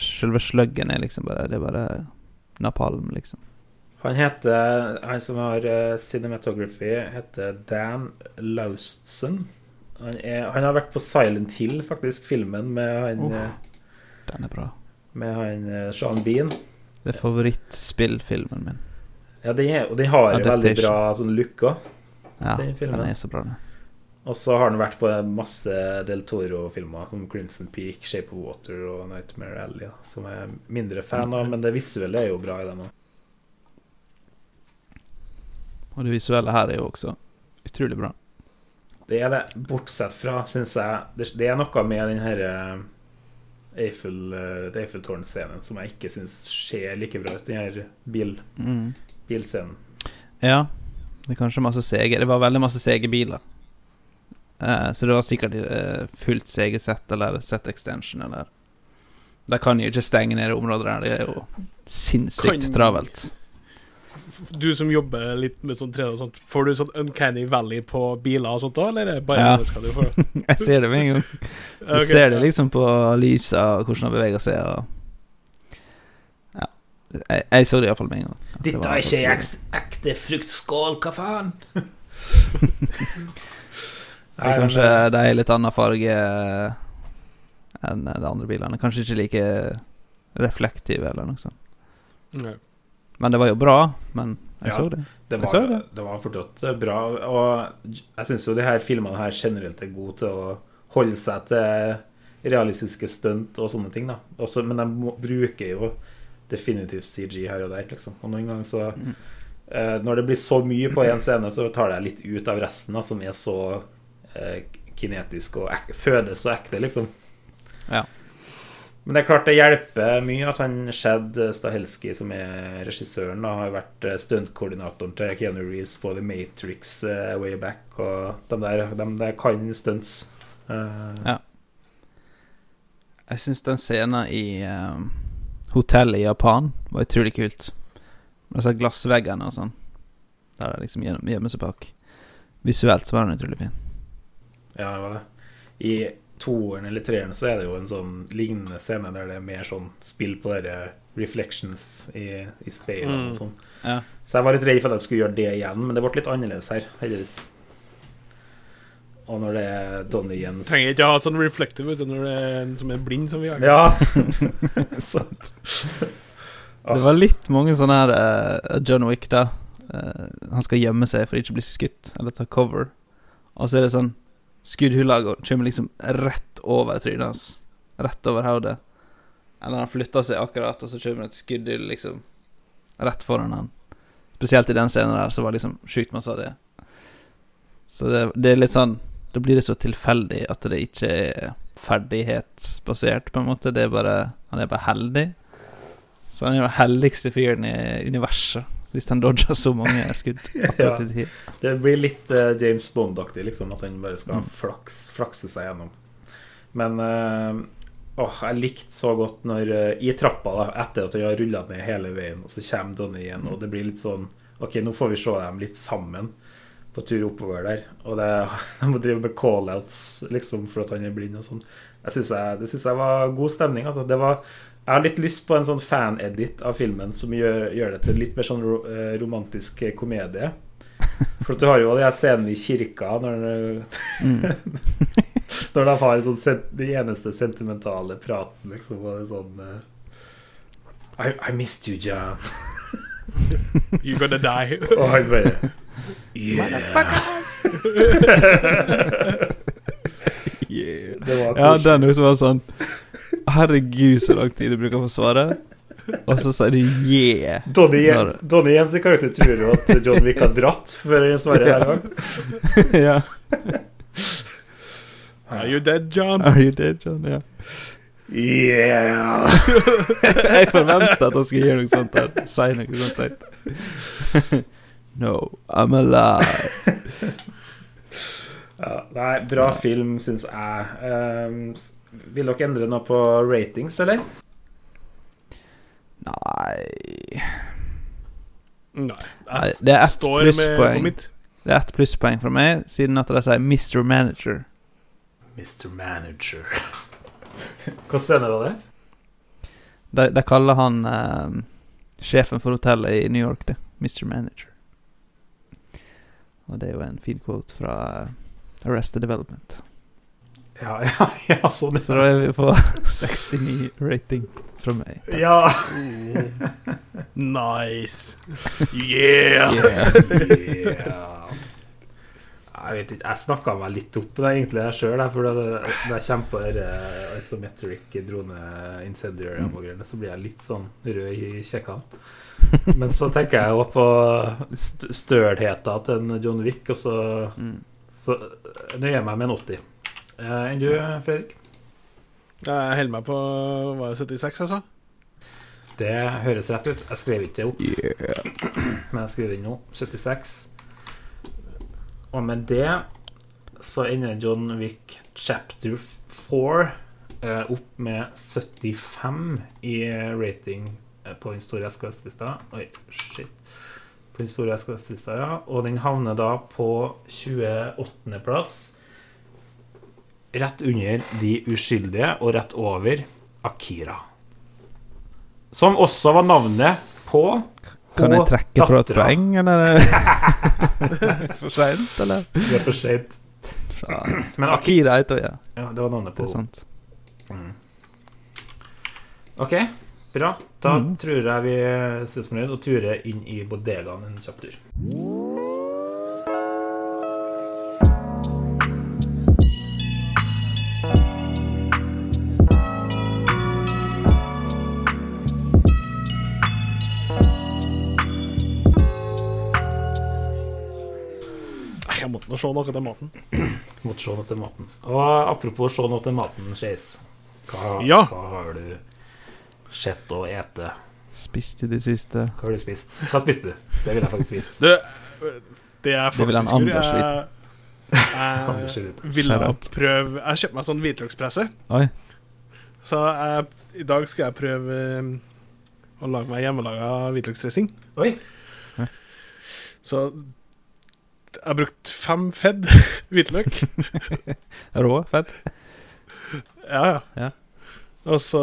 Selve sluggen er liksom bare Det er bare napalm, liksom. Han heter Han som har eh, cinematography, heter Dan Laustsen. Han, er, han har vært på Silent Hill, faktisk, filmen med han Uff. eh, Den er bra. Med han Sean Bean. Det er favorittspillfilmen min. Ja, den er, og den har jo veldig bra sånn look òg. Ja, Den den er så bra, den. Og så har han vært på masse Del Toro-filmer, som Crimson Peak, Shape of Water og Nightmare Alley, da, som jeg er mindre fan av, men det visuelle er jo bra i dem òg. Og det visuelle her er jo også utrolig bra. Det er det, bortsett fra, syns jeg det, er noe med den her eh, Eiffel, eh, Eiffeltårn-scenen som jeg ikke syns ser like bra ut, den her bil, Mm. bilscenen. Ja, det er kanskje masse CG. Det var veldig masse CG-biler. Eh, så det var sikkert eh, fullt CG-sett eller set extension eller De kan jo ikke stenge ned områder der. Det er jo sinnssykt Kan- travelt. Du som jobber litt med sånn 3D og sånt, får du sånn Uncanny Valley på biler og sånt da, eller er det bare Ja. mennesker du får? Jeg ser det med en gang. Du okay, ser det ja. liksom på lyset og hvordan det beveger seg. Og ja. Jeg, jeg så det iallfall med en gang. Dette er ikke ekte, ekte fruktskål, hva faen? Det er men, de er litt annen farge enn de andre bilene. Kanskje ikke like reflektive eller noe sånt. Nei. Men det var jo bra. Men jeg Ja, så det. Det Jeg så var, det. det var fortsatt bra. Og jeg syns jo de her filmene her generelt er gode til å holde seg til realistiske stunt og sånne ting. da Også, Men de må, bruker jo definitivt CG her og der, liksom. Og noen ganger så Mm. eh, Når det blir så mye på én scene, så tar det litt ut av resten, da, som er så eh, kinetisk og ek fødes så ekte, liksom. Ja. Men det er klart det hjelper mye at han Shad Stahelski, som er regissøren, da, har vært eh, stuntkoordinatoren til Keanu Reeves på The Matrix uh, way back, og de der, de der kan stunts. Uh, Ja. Jeg syns den scenen i uh, hotellet i Japan var utrolig kult. Altså glassveggene og sånn. Der det liksom gjem- gjemmer seg bak. Visuelt så var den utrolig fin. Ja, det var det. I toeren eller treeren så er det jo en sånn lignende scene der det er mer sånn spill på dere reflections i, i speilene Mm. og sånn. Ja. Så jeg var litt redd for at jeg skulle gjøre det igjen, men det ble litt annerledes her, heldigvis. Og når det er Donnie Jens Trenger ikke å ha sånn reflective vet du, når det er en som er blind, som vi har. Ja, sant. Det var litt mange sånne her uh, John Wick, da. Uh, han skal gjemme seg for ikke å bli skutt, eller ta cover. Og så er det sånn Skuddhulla går- kommer liksom rett over trynet hans. Rett over hodet. Eller han flytter seg akkurat, og så kommer et skuddhull liksom rett foran han. Spesielt i den scenen der, så var det liksom sjukt masse av det. Så det, det er litt sånn Da blir det så tilfeldig at det ikke er ferdighetsbasert, på en måte. Det er bare Han er bare heldig. Så han er den heldigste fyren i universet. Hvis han dodger så mange skudd ja. Det blir litt uh, James Bond-aktig, liksom, at han bare skal Mm. flaks, flakse seg gjennom. Men uh, åh, jeg likte så godt når uh, I trappa, da, etter at han har rulla ned hele veien, og så kommer Donnie igjen, og det blir litt sånn Ok, nå får vi se dem litt sammen på tur oppover der. Og det, de må drive med call-outs liksom, for at han er blind og sånn. Jeg synes jeg, det syns jeg var god stemning. Altså. Det var, jeg har litt lyst på en sånn fan-edit av filmen som gjør, gjør det til litt mer sånn eh, romantisk komedie. For du har jo de scenene i kirka når, når de har sånn, sen- de eneste sentimentale praten, liksom. Og det er sånn eh, I, I missed you, John. You're gonna die. Og han bare Yeah. Det var Ja, den også var sånn Herregud, så lang tid du bruker på å svare. Og så sier du yeah. Donnie, Når- Donny Jens sin karakter tror jo at John Wick har dratt før han svarer her òg. ja. Are you dead, John? Are you dead, John? Ja. Yeah! Jeg forventa at han skulle gjøre noe sånt der. Si noe sånt der. no, I'm alive. Ja, nei, bra film, syns jeg. Um, vil dere endre noe på ratings, eller? Nei Nei. Jeg det er ett plusspoeng. Det er ett plusspoeng fra meg, siden at de sier Mr. Manager. Mr. Manager. Hvordan scene var det? De, de kaller han um, sjefen for hotellet i New York, det. Mr. Manager. Og det er jo en fin quote fra eh, Arrested Development. Ja, ja, ja sånn. Så da er vi på 69 rating fra meg. Ja. Nice. Yeah! Yeah. Jeg vet ikke, jeg snakka meg litt opp det egentlig sjøl. For da jeg kommer på uh, isometric drone incendiary og greiene, så blir jeg litt sånn rød i kjekkene. Men så tenker jeg òg på st stølheten til en John Wick, og så, Mm. så nøyer jeg meg med en 80. Eh, Enn du, Fredrik? Jeg holder meg på Var det 76, altså? Det høres rett ut. Jeg skrev ikke det opp. Yeah. Men jeg skriver inn nå 76. Og med det så ender John Wick chapter 4 eh, opp med 75 i rating eh, på den store SKS-lista. Oi, shit. På den store SKS-lista, ja. Og den havner da på 28. Rett under De uskyldige, og rett over Akira. Som også var navnet på Kan jeg trekke fra et poeng, eller? For seint, eller? Det er for seint. Men Akira Akira heter hun, ja. Ja, det var navnet på henne. Mm. OK, bra. Da Mm. tror jeg vi ses fornøyd og turer inn i bodegaen en kjapp tur. Jeg måtte nå se noe til maten. Måtte se noe til maten. Og apropos se noe til maten, Skeis. Hva, Ja. hva har du sett og ete? Spist i det siste. Hva har du spist? Hva spiste du? Det vil jeg faktisk vite. Det, det er Det vil en faktisk Anders jeg, Anders jeg ville prøve Jeg kjøpte meg sånn hvitløkspresse. Oi. Så jeg, i dag skal jeg prøve um, å lage meg hjemmelaga hvitløksdressing. Oi. Så jeg har brukt fem fedd hvitløk. Rå, fedd? Ja, ja. Ja. Og så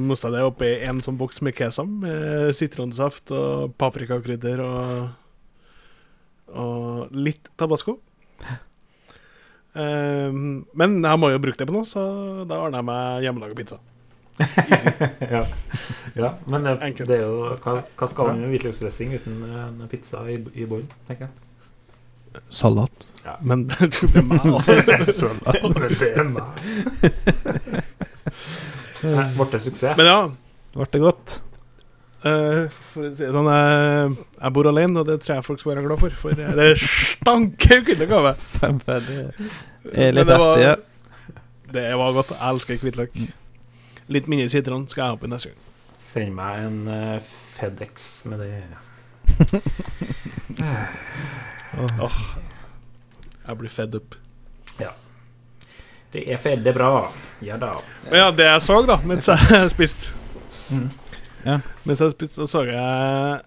mosta jeg det oppi en sånn boks med kesam, med sitronsaft og paprikakrydder og Og litt tabasco. Um, men jeg må jo bruke det på noe, så da ordner jeg meg hjemmelaga pizza. ja. ja. Men det, det er jo Hva, hva skal man med hvitløksdressing uten en pizza i, i bånn, tenker jeg. Salat. Ja. Men det er meg, altså. Det er meg. Ble det suksess? Men ja, Ble det godt? Uh, for å si det sånn, jeg, jeg bor alene, og det tror jeg folk skal være glad for. For det fett. Det er Men litt det var- heftig, ja. Det var godt. Jeg elsker hvitløk. Litt mindre sitron skal jeg ha oppi neste gang. Send meg en uh, FedEx med det. Åh, jeg blir fed up. Det er fedde bra. Ja da. Ja, det jeg så da, mens jeg spiste Mm. Ja. Mens jeg spiste, så så jeg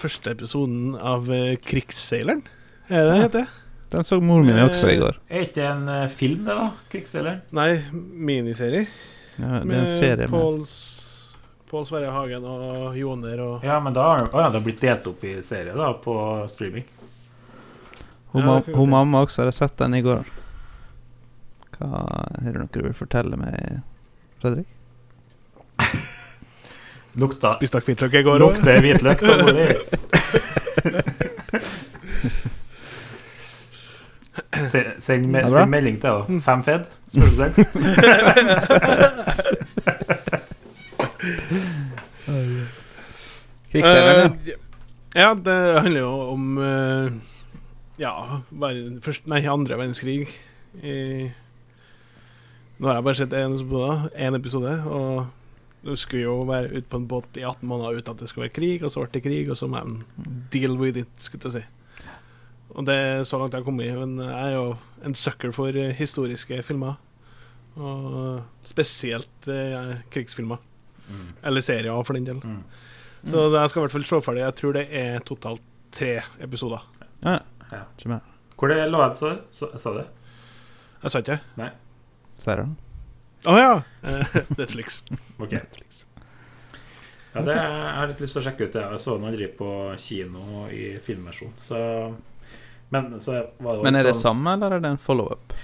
første episoden av eh, Krigsseileren. Er det det Ja. heter? Den så moren min også i går. Er ikke en eh, film, det, da? Krigsseileren? Nei, miniserie. Ja, det er en serie med Pål Pål Sverre Hagen og Joner og Ja, men da har oh ja, det har blitt delt opp i serie da, på streaming. Hun, Ja, hun mamma også hadde sett den i går. Hva Er det noe du vil fortelle meg, Fredrik? Lukta spiste hvitløk i går òg. Lukter hvitløk, da går vi. Send, me Ja, send melding til henne. Fem fed? du Krigsseileren, Eh, ja, det handler jo om eh, Ja, verden, først, nei, andre verdenskrig. I, nå har jeg bare sett én episode, en episode, og du skulle jo være ute på en båt i 18 måneder uten at det skulle være krig, og så ble det krig, og så må de deal with it, skulle jeg si. Og det er så langt jeg har kommet, men jeg er jo en sucker for historiske filmer. Og spesielt eh, krigsfilmer. Eller serier, for den del. Mm. Så jeg skal i hvert fall se ferdig. Jeg tror det er totalt tre episoder. Ja. Ja. Ikke mer. Hvor det lå jeg, sa sa- sa du? Jeg sa ikke Nei. Serien. Å ja! Eh, Netflix. Ok. Ja, det jeg har litt lyst til å sjekke ut. det. Jeg så den aldri på kino i filmversjon. Så Men så var det Men er det sånn- samme, eller er det en follow-up?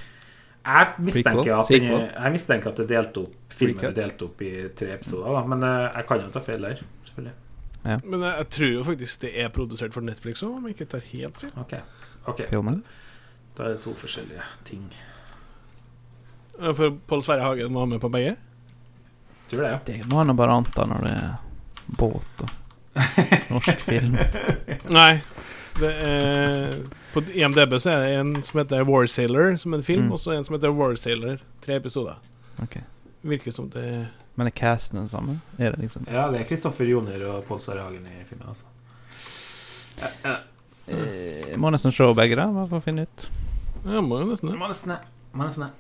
Jeg mistenker, at den, jeg mistenker at det delte delt opp filmen er delt opp i tre episoder. Da. Men eh, jeg kan jo ta feil der. Selvfølgelig. Men jeg, jeg tror jo faktisk det er produsert for Netflix òg, om jeg ikke tar helt feil. Ok, ok Filmen? Da er det to forskjellige ting. For Pål Sverre Hagen var med på begge. Tror det, ja. Det må han bare anta når det er båt og norsk film. Nei. Det er, på IMDb så er det en som heter War Sailor, som en film, Mm. og så en som heter War Sailor. Tre episoder. Okay. Virker som det Men er casten den samme? Er det liksom Ja, det er Kristoffer Joner og Pål Sverre Hagen i filmen. altså ja, ja. Eh, Jeg må nesten se begge, da, bare for å finne ut. Ja, må jo nesten det. Må nesten det. Må nesten det.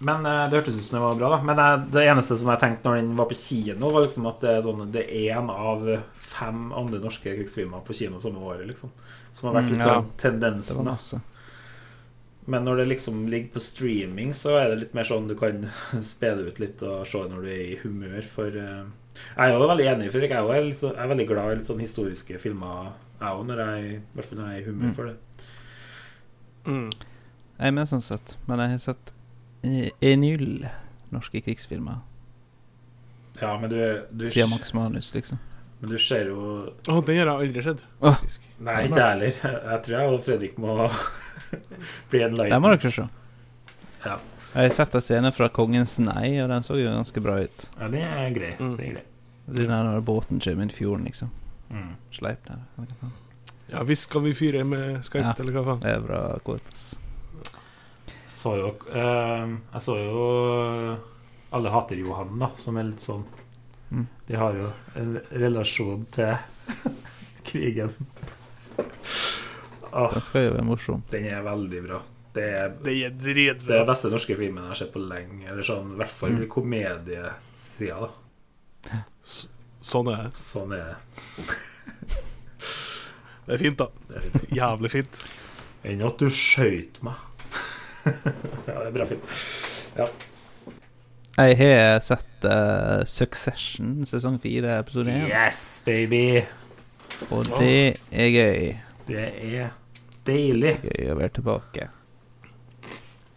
Men eh, det hørtes ut som det var bra, da. Men eh, det eneste som jeg tenkte når den var på kino, var liksom at det er, sånn, det er en av fem andre norske krigsfilmer på kino samme året, liksom. Som har vært Mm, litt sånn tendensen. da. Men når det liksom ligger på streaming, så er det litt mer sånn du kan spille ut litt og se når du er i humør for eh, Jeg er jo veldig enig, Fredrik. Jeg er veldig glad i litt sånn historiske filmer, jeg òg, når jeg, i hvert fall når jeg er i humør Mm. for det. Mm. Jeg er med sånn sett, men jeg har sett en null norske krigsfilmer Ja, men du, du, siden Max Manus, liksom. men du ser jo Å, den har jeg aldri sett. Oh. Nei, ikke jeg heller. Jeg tror jeg og Fredrik må bli en Den må dere se. Ja. Jeg har sett en scene fra Kongens nei, og den så jo ganske bra ut. ja, det er grei. Mm. Det er grei. Det er der når båten kommer inn i fjorden, liksom. Mm. Sleip der. Ja visst skal vi fyre med Skype, Ja. eller hva faen. Det er bra quotes. Så jo eh, Jeg så jo Alle hater Johan, da, som er litt sånn Mm. De har jo en relasjon til krigen. Åh, Den skal jo være morsom. den er veldig bra. Det er Det er det er beste norske filmen jeg har sett på lenge. Eller sånn, I hvert fall Mm. komediesida, da. S- Sånn er det. Sånn er det. Det er fint, da. det er fint. Jævlig fint. Enn at du skøyt meg. ja, det er bra film. Ja. Jeg har sett uh, Succession sesong fire, episode én, Yes, baby! og det er gøy. Det er deilig. Gøy å være tilbake.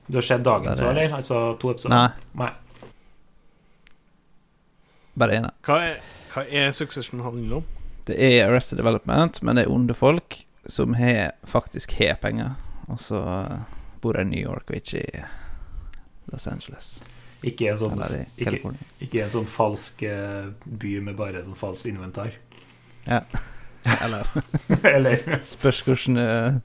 Du har sett dagens så, òg, er- eller? Altså to episoder? Nei, Nei. bare én. Hva er, Succession handler om? Det er Arrested Development, men det er onde folk som har, faktisk har penger. Og så eh, bor de i New York og ikke i Los Angeles. Ikke en sånn, ikke, ikke en sånn falsk eh, by med bare sånn falsk inventar. Eller eller Spørs hvordan du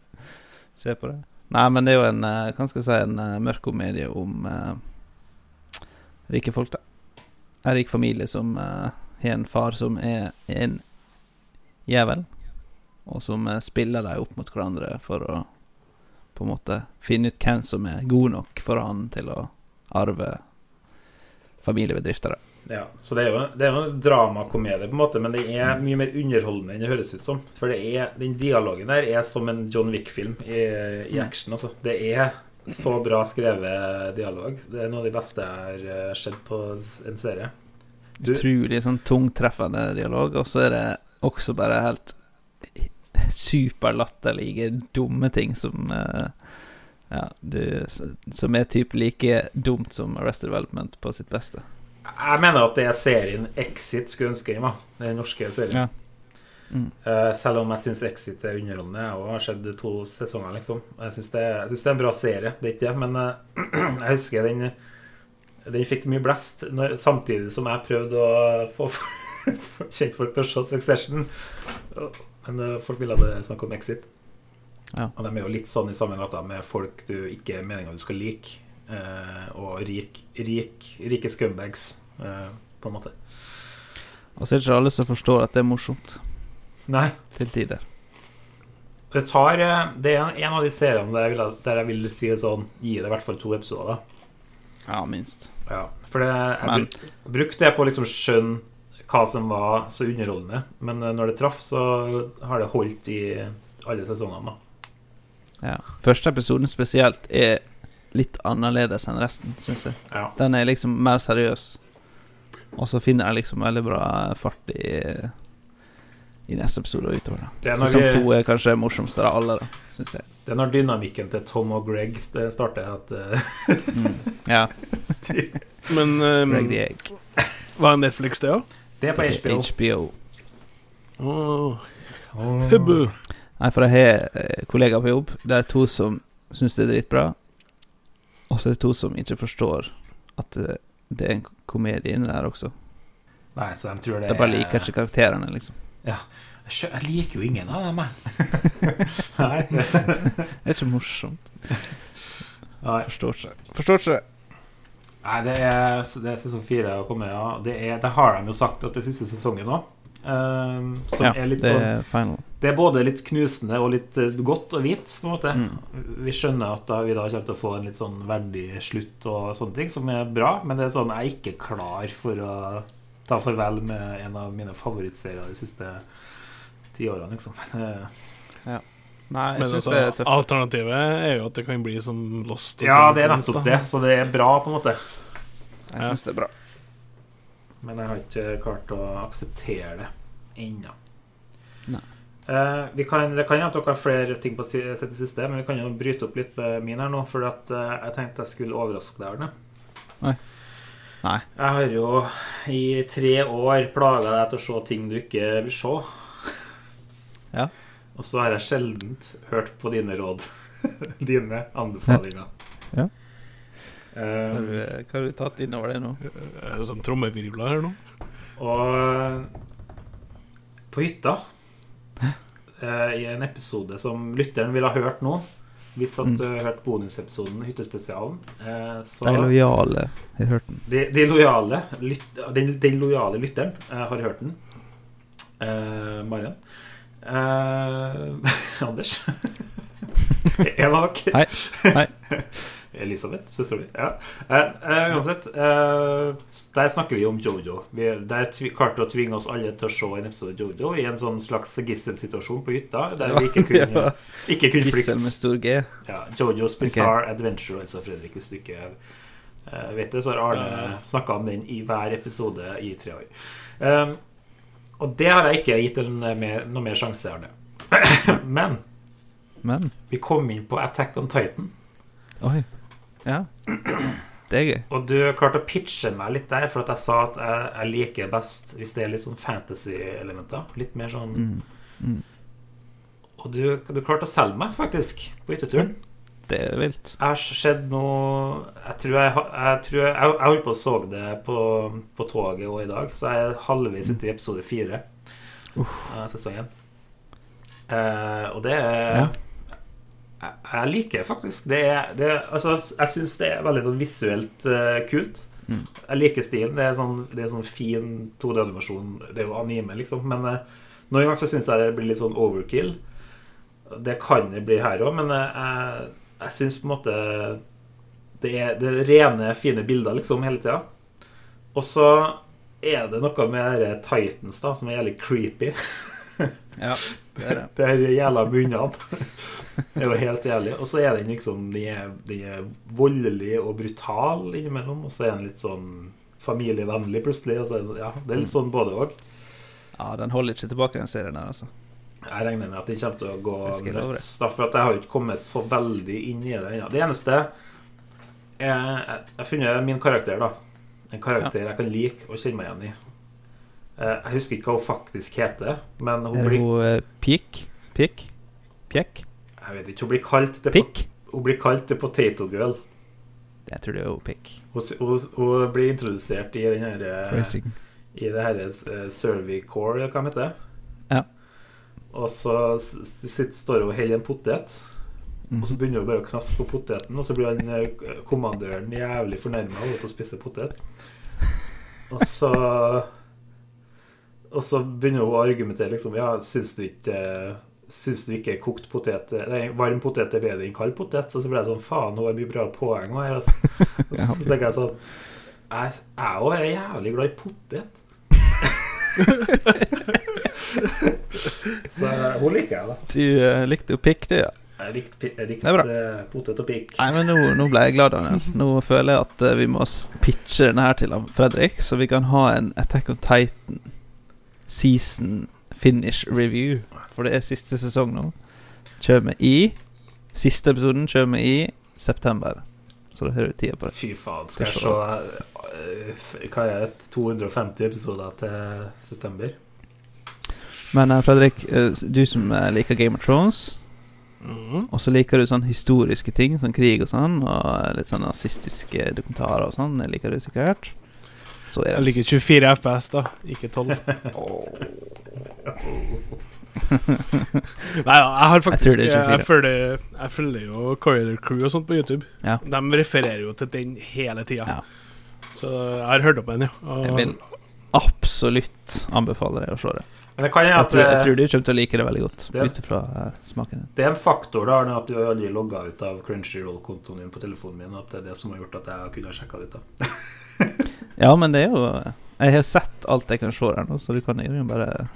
ser på det. Nei, men det er jo en eh, Hva skal jeg si En eh, mørk komedie om uh, rike folk, da. En rik familie som eh, har en far som er en jævel, og som eh, spiller dem opp mot hverandre for å på en måte finne ut hvem som er god nok for han til å arve familiebedrifter. Ja, så det er jo, det er jo en dramakomedie, på en måte, men det er mye mer underholdende enn det høres ut som. For det er, den dialogen der er som en John Wick-film i, i action. Altså. Det er så bra skrevet dialog. Det er noe av de beste jeg har eh, sett på en serie. Du- Utrolig sånn tungtreffende dialog, og så er det også bare helt superlatterlige, dumme ting som uh, Ja, du Som er typ like dumt som Arrested Development på sitt beste. Jeg mener at det er serien Exit skulle ønske den. Den norske serien. Ja. Mm. Eh, selv om jeg syns Exit er underholdende. Jeg har sett to sesonger, liksom. Jeg syns det, det er en bra serie, det er ikke det, men eh, jeg husker den Den fikk mye blest når, samtidig som jeg prøvde å få kjentfolk til å se Succession. Men eh, folk ville snakke om Exit. Ja. Og de er jo litt sånn i samme gata med folk du ikke er meninga du skal like. eh, og rik, rik, rike scumbags, eh, på en måte. Og så er det ikke alle som forstår at det er morsomt. Nei. Til tider. Det, tar, det er en av de seriene der jeg vil, der jeg vil si sånn Gi det i hvert fall to episoder. Ja, minst. Ja, for det, jeg Men- bruk, brukte det på å liksom skjønne hva som var så underholdende. Men eh, når det traff, så har det holdt i alle sesongene. da Ja. Første episoden spesielt er litt annerledes enn resten, syns jeg. Ja. Den er liksom mer seriøs. Og så finner jeg liksom veldig bra fart i I neste episode og utover. Er da Sesong vi- to er kanskje morsomst av alle, syns jeg. Det er når dynamikken til Tom og Greg st- starter, at mm, Ja. Men um, Greg the Egg. Var Netflix det òg? Det er på HBO. HBO. Hebbu. Nei, for jeg har eh, kollegaer på jobb. Det er to som syns det er dritbra. Og så er det to som ikke forstår at det, det er en komedie inni der også. Nei, så de tror det De bare liker ikke karakterene, liksom. Ja. Jeg, liker jo ingen av dem, jeg. Nei. Det er ikke morsomt. Nei. Forstår ikke. Forstår seg. Nei, det er, det er sesong fire å komme, ja. Det, er, det har de jo sagt at det er siste sesongen nå. Um, som Ja, er litt det sånn er final. Det er både litt knusende og litt eh, godt og hvit, på en måte. Mm. Vi skjønner at da vi da kommer til å få en litt sånn verdig slutt og sånne ting, som er bra, men det er sånn jeg er ikke klar for å ta farvel med en av mine favorittserier de siste ti årene, liksom. ja. Nei, jeg Men syns altså, det er tøft. alternativet er jo at det kan bli som Lost. Ja, det er nettopp det, så det er bra, på en måte. Jeg syns det er bra. Men jeg har ikke klart å akseptere det ennå. Eh, vi kan, det kan hende dere har flere ting på sitt siste, men vi kan jo bryte opp litt med min her nå. For at, eh, jeg tenkte jeg skulle overraske deg, Arne. Nei. Nei. Jeg har jo i tre år plaga deg til å se ting du ikke vil se. Ja. Og så har jeg sjelden hørt på dine råd. dine anbefalinger. Ja. Eh, Hva har du, hva har du tatt innover deg det nå? Er det sånn trommevirvler her nå? Og på hytta, Hæ? i en episode som lytteren ville ha hørt nå Hvis at du har hørt bonusepisoden, Hyttespesialen, eh, så De lojale har hørt den. de, de lojale lyt, den, den lojale lytteren eh, har hørt den. Eh, Marian. Eh, Anders. en. Hei. Hei. Elisabeth, søstera mi. Ja. Eh, eh, uansett, eh, der snakker vi om Jojo. Vi, der klarte å tvinge oss alle til å se en episode av Jojo i en sånn slags gisselsituasjon på hytta, der vi ikke kunne, ikke kunne Gissel med stor G. Ja, Jojos Bizarre Adventure, altså Fredrik, hvis du ikke eh, vet det, så har Arne Ja. snakka om den i hver episode i tre år. Um, og det har jeg ikke gitt en mer, noe mer sjanse, Arne. Men Men vi kom inn på Attack on Titan, Oi. Ja. Det er gøy. og du klarte å pitche meg litt der, for at jeg sa at jeg, jeg liker best hvis det er litt sånn fantasy-elementer. Litt mer sånn Mm. Mm. Og du, du klarte å selge meg, faktisk, på hytteturen. Det er vilt. Jeg har sett noe Jeg tror jeg, jeg, tror jeg, jeg, holdt på å så det på, på toget og i dag, så jeg er halvveis ute i episode fire av sesongen. Uh, og det er Ja. jeg, jeg liker faktisk det, det Altså, jeg syns det er veldig sånn visuelt uh, kult. Mm. Jeg liker stilen. Det er sånn, det er sånn fin 2D-animasjon. Det er jo anime, liksom, men uh, noen ganger så syns jeg det blir litt sånn overkill. Det kan det bli her òg, men jeg, jeg syns på en måte det er, det er rene, fine bilder liksom hele tida. Og så er det noe med de Titans da som er jævlig creepy. Ja, det er det. Det er de jævla munnene. Det er jo helt jævlig. Og så er den liksom De er, de er voldelig og brutal innimellom, og så er den litt sånn familievennlig plutselig. Og så er det, ja, det er litt sånn både òg. Ja, den holder ikke tilbake, den serien der, altså. Jeg regner med at det kommer til å gå nuts, for at jeg har ikke kommet så veldig inn i det ennå. Det eneste er Jeg har funnet min karakter, da. En karakter jeg kan like og kjenne meg igjen i. Eh, Jeg husker ikke hva hun faktisk heter, men hun Er blir, hun eh, Pik? Pik? Pjekk? jeg vet ikke, hun blir kalt The, Pikk? hun blir kalt The Potato Girl. Jeg tror det er hun Pikk. Hun, hun, hun blir introdusert i den her eh, I det her uh, Cervicore, eller hva heter heter. Ja. Og så sitter, står hun og holder en potet. Og så begynner hun bare å knaske på poteten, og så blir han eh, kommandøren jævlig fornærma av at hun spiser potet. Og så Og så begynner hun å argumentere liksom Ja, syns du ikke Syns du ikke kokt potet Nei, varm potet er bedre enn kald potet? Så, så ble jeg sånn Faen, hun har mye bra poeng her. Altså. Og så, tenker jeg sånn jeg òg er jævlig glad i potet. så hun liker jeg, da. Du eh, likte jo Pikk, du, ja. Jeg likte, jeg Det likte bra. eh, potet og pikk. Nei, men nå, nå ble jeg glad, Daniel. Nå føler jeg at eh, vi må pitche denne her til Fredrik, så vi kan ha en Attack on Titan season finish review. For det er siste sesong nå. Kjører vi i Siste episoden kjører vi i september. Så da har du tida på det. Fy faen, skal jeg se eh, Hva er det? 250 episoder til september? Men eh, Fredrik, eh, du som eh, liker Game of Thrones, Mhm. og så liker du sånn historiske ting, sånn krig og sånn, og litt sånn nazistiske dokumentarer og sånn, det liker du sikkert. Så er Jeg liker 24 FPS, da, ikke 12. Nei da, jeg har faktisk Jeg det jeg, følger, jeg følger jo Corridor Crew og sånt på YouTube. Ja. De refererer jo til den hele tida. Ja. Så jeg har hørt om den, ja. Og, Jeg vil absolutt anbefale deg å se det. Men det kan hende Jeg at tror, jeg tror du kommer til å like det veldig godt, Det- ut ifra eh, smaken det er en faktor da at du har aldri logga ut av Crunchyroll-kontoen din på telefonen min. At det er det som har gjort at jeg kunne ha sjekka det ut. da Ja, men det er jo Jeg har sett alt jeg kan se her nå, så du kan jo bare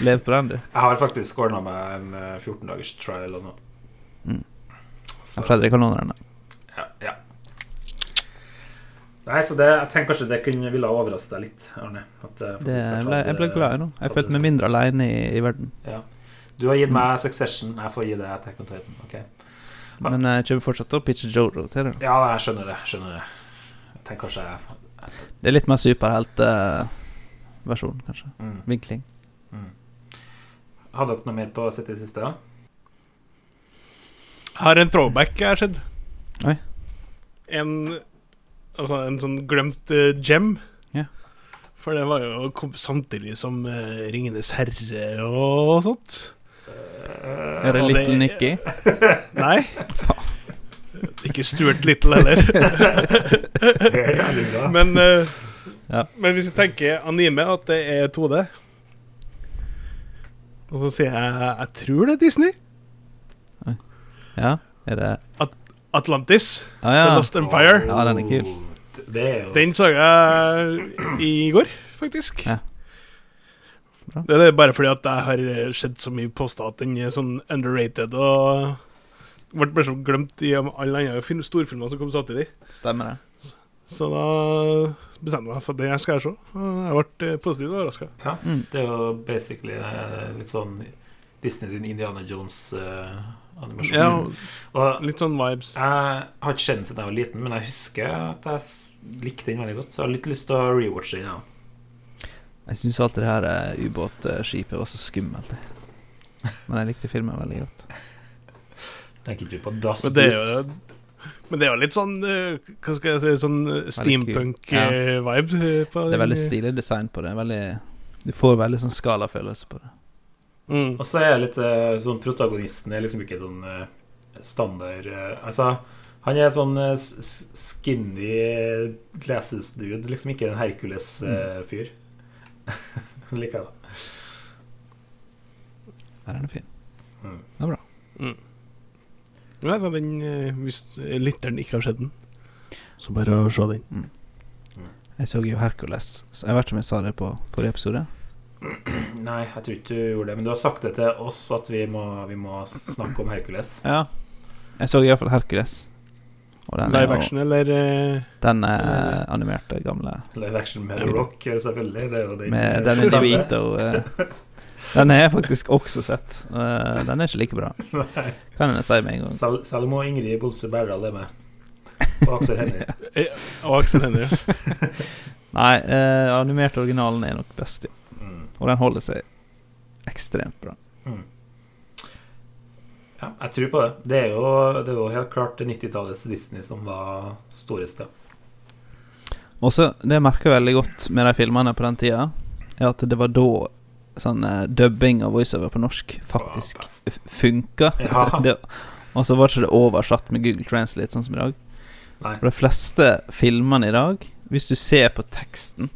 leve på den, du. Jeg har faktisk ordna meg en eh, 14 dagers trial nå. Mm. Fredrik kan låne den. da. Ja, ja. Nei, så det, jeg tenker kanskje det kunne ville overraske deg litt, Arne. At det Det, jeg, ble, jeg ble eh, glad i nå. Jeg følte meg mindre alene i, i verden. Ja. Du har gitt meg Succession, jeg får gi deg Attack on Titan. ok? Ja. Men jeg kommer fortsatt til å pitche Jojo til deg. Ja, jeg skjønner det. jeg skjønner det Jeg tenker kanskje jeg Det er litt mer superheltversjon, kanskje. mm, Vinkling. mm. Har dere noe mer på å sitte i siste? Jeg har en throwback jeg har sett. Oi. En Altså en sånn glemt uh, gem. Ja. For det var jo kom samtidig som uh, Ringenes herre og sånt. Er det Little det- Nicky? Nei. Ikke Stuart Little heller. Er men, eh, Ja. men hvis vi tenker anime, at det er 2D Og så sier jeg jeg tror det er Disney. Ja, er det Atlantis. Ah, ja. The Lost Empire. Ja, den er kul. Det er jo Den så jeg i går, faktisk. Ja. Det er bare fordi at jeg har sett så mye poster at den er sånn underrated og ble bare så glemt i alle andre film, storfilmer som kom samtidig. Stemmer det. Så da bestemte jeg meg for at det skal jeg se. Jeg ble eh, positivt overraska. Ja, Mm. det er jo basically eh, litt sånn Disney sin Indiana Jones-animasjon. Ja, og litt sånn vibes. jeg har ikke sett den siden jeg var liten, men jeg husker at jeg likte den veldig godt. Så jeg har litt lyst til å rewatche den. Ja. Jeg syns alt det her eh, ubåtskipet var så skummelt. Men jeg likte filmen veldig godt. Tenker ikke på Das Men men det er jo litt sånn eh, Hva skal jeg si Sånn steampunk-vibe. Det er veldig stilig design på det. Veldig, du får veldig sånn skalafølelse på det. Mm. Og så er jeg litt eh, sånn Protagonisten er liksom ikke sånn eh, standard eh, Altså, han er sånn skinny glasses dude, liksom ikke en Hercules-fyr. Liker jeg det. Her er den fin. Mm. Det er bra. Ja, altså den, hvis lytteren ikke har sett den, så bare å se den. Jeg så jo Hercules. Så jeg vet ikke om jeg sa det på forrige episode. Nei, jeg tror ikke du gjorde det, men du har sagt det til oss at vi må, vi må snakke om Hercules. Ja. Jeg så iallfall Hercules. Og den er, Live action eller eh, den er animerte, gamle. Live action med The Rock, selvfølgelig. Det er jo den Med Danny DeVito. eh, Den har jeg faktisk også sett. Eh, Den er ikke like bra, Nei. kan jeg si med en gang. Selv, Selma og Ingrid Bolse Berdal er med. Og Aksel Hennie. ja. Og Aksel Hennie. Nei, eh, animert originalen er nok best, ja. Og den holder seg ekstremt bra. Ja, jeg tror på det. Det er jo, det er jo helt klart 90-tallets Disney som var storeste. Også, det jeg merker veldig godt med de filmene på den tida, er at det var da sånn eh, dubbing av voiceover på norsk faktisk funka. Ja. og så var ikke det oversatt med Google Translate, sånn som i dag. Nei. For de fleste filmene i dag, hvis du ser på teksten,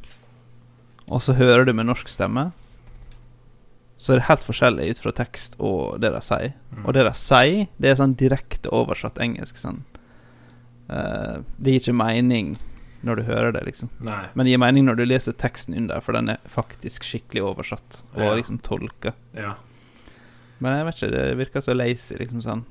og så hører du med norsk stemme, så er det helt forskjellig ut fra tekst og det de sier. Mm. Og det de sier, det er sånn direkte oversatt engelsk. Sånn. Uh, det gir ikke mening når du hører det, liksom. Nei. Men det gir mening når du leser teksten under, for den er faktisk skikkelig oversatt og Ja. liksom tolka. Ja. Men jeg vet ikke, det virker så lazy, liksom sånn.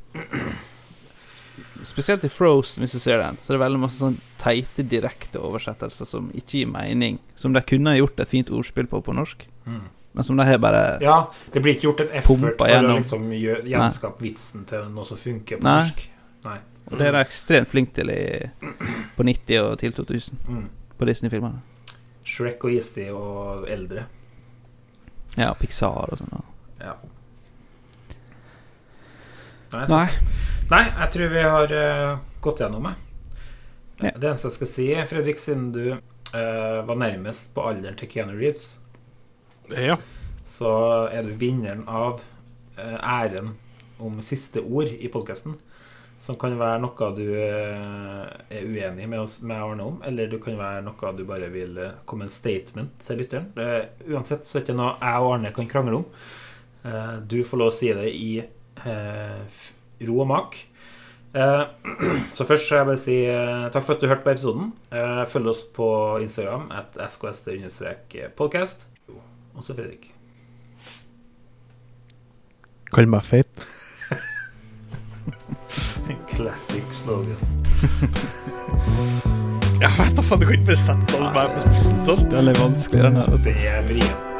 Spesielt i Frozen, hvis du ser den, så er det veldig masse sånn teite direkte oversettelser som ikke gir mening. Som de kunne gjort et fint ordspill på på norsk, Mm. men som de har bare ja, det blir ikke gjort en effort for for å gjennom. liksom gjenskape vitsen til noe som funker på Nei. norsk. Nei. Og det er de ekstremt flinke til i, på 90- og til 2000, Mm. på Disney-filmene. Shrek og Eastie og eldre. Ja, Pixar og sånn. Ja. Nei, Nei. Nei, jeg tror vi har uh, gått gjennom det. Ja. Det eneste jeg skal si, Fredrik, siden du uh, var nærmest på alderen til Keanu Reeves, Ja. så er du vinneren av uh, æren om siste ord i podkasten. Som kan være noe du er uenig med oss med Arne om, eller du kan være noe du bare vil komme en statement til lytteren. Det, uansett så er det ikke noe jeg og Arne kan krangle om. Eh, du får lov å si det i ro og mak. Eh, så først skal jeg bare si eh, takk for at du hørte på episoden. Eh, følg oss på Instagram at skst-podcast. Og så Fredrik. Kall meg feit. Classic slogan. Jeg vet da faen, du kan ikke bare sette sånn på spissen sånn. Det er litt vanskelig, den her. Altså. Det er vrient.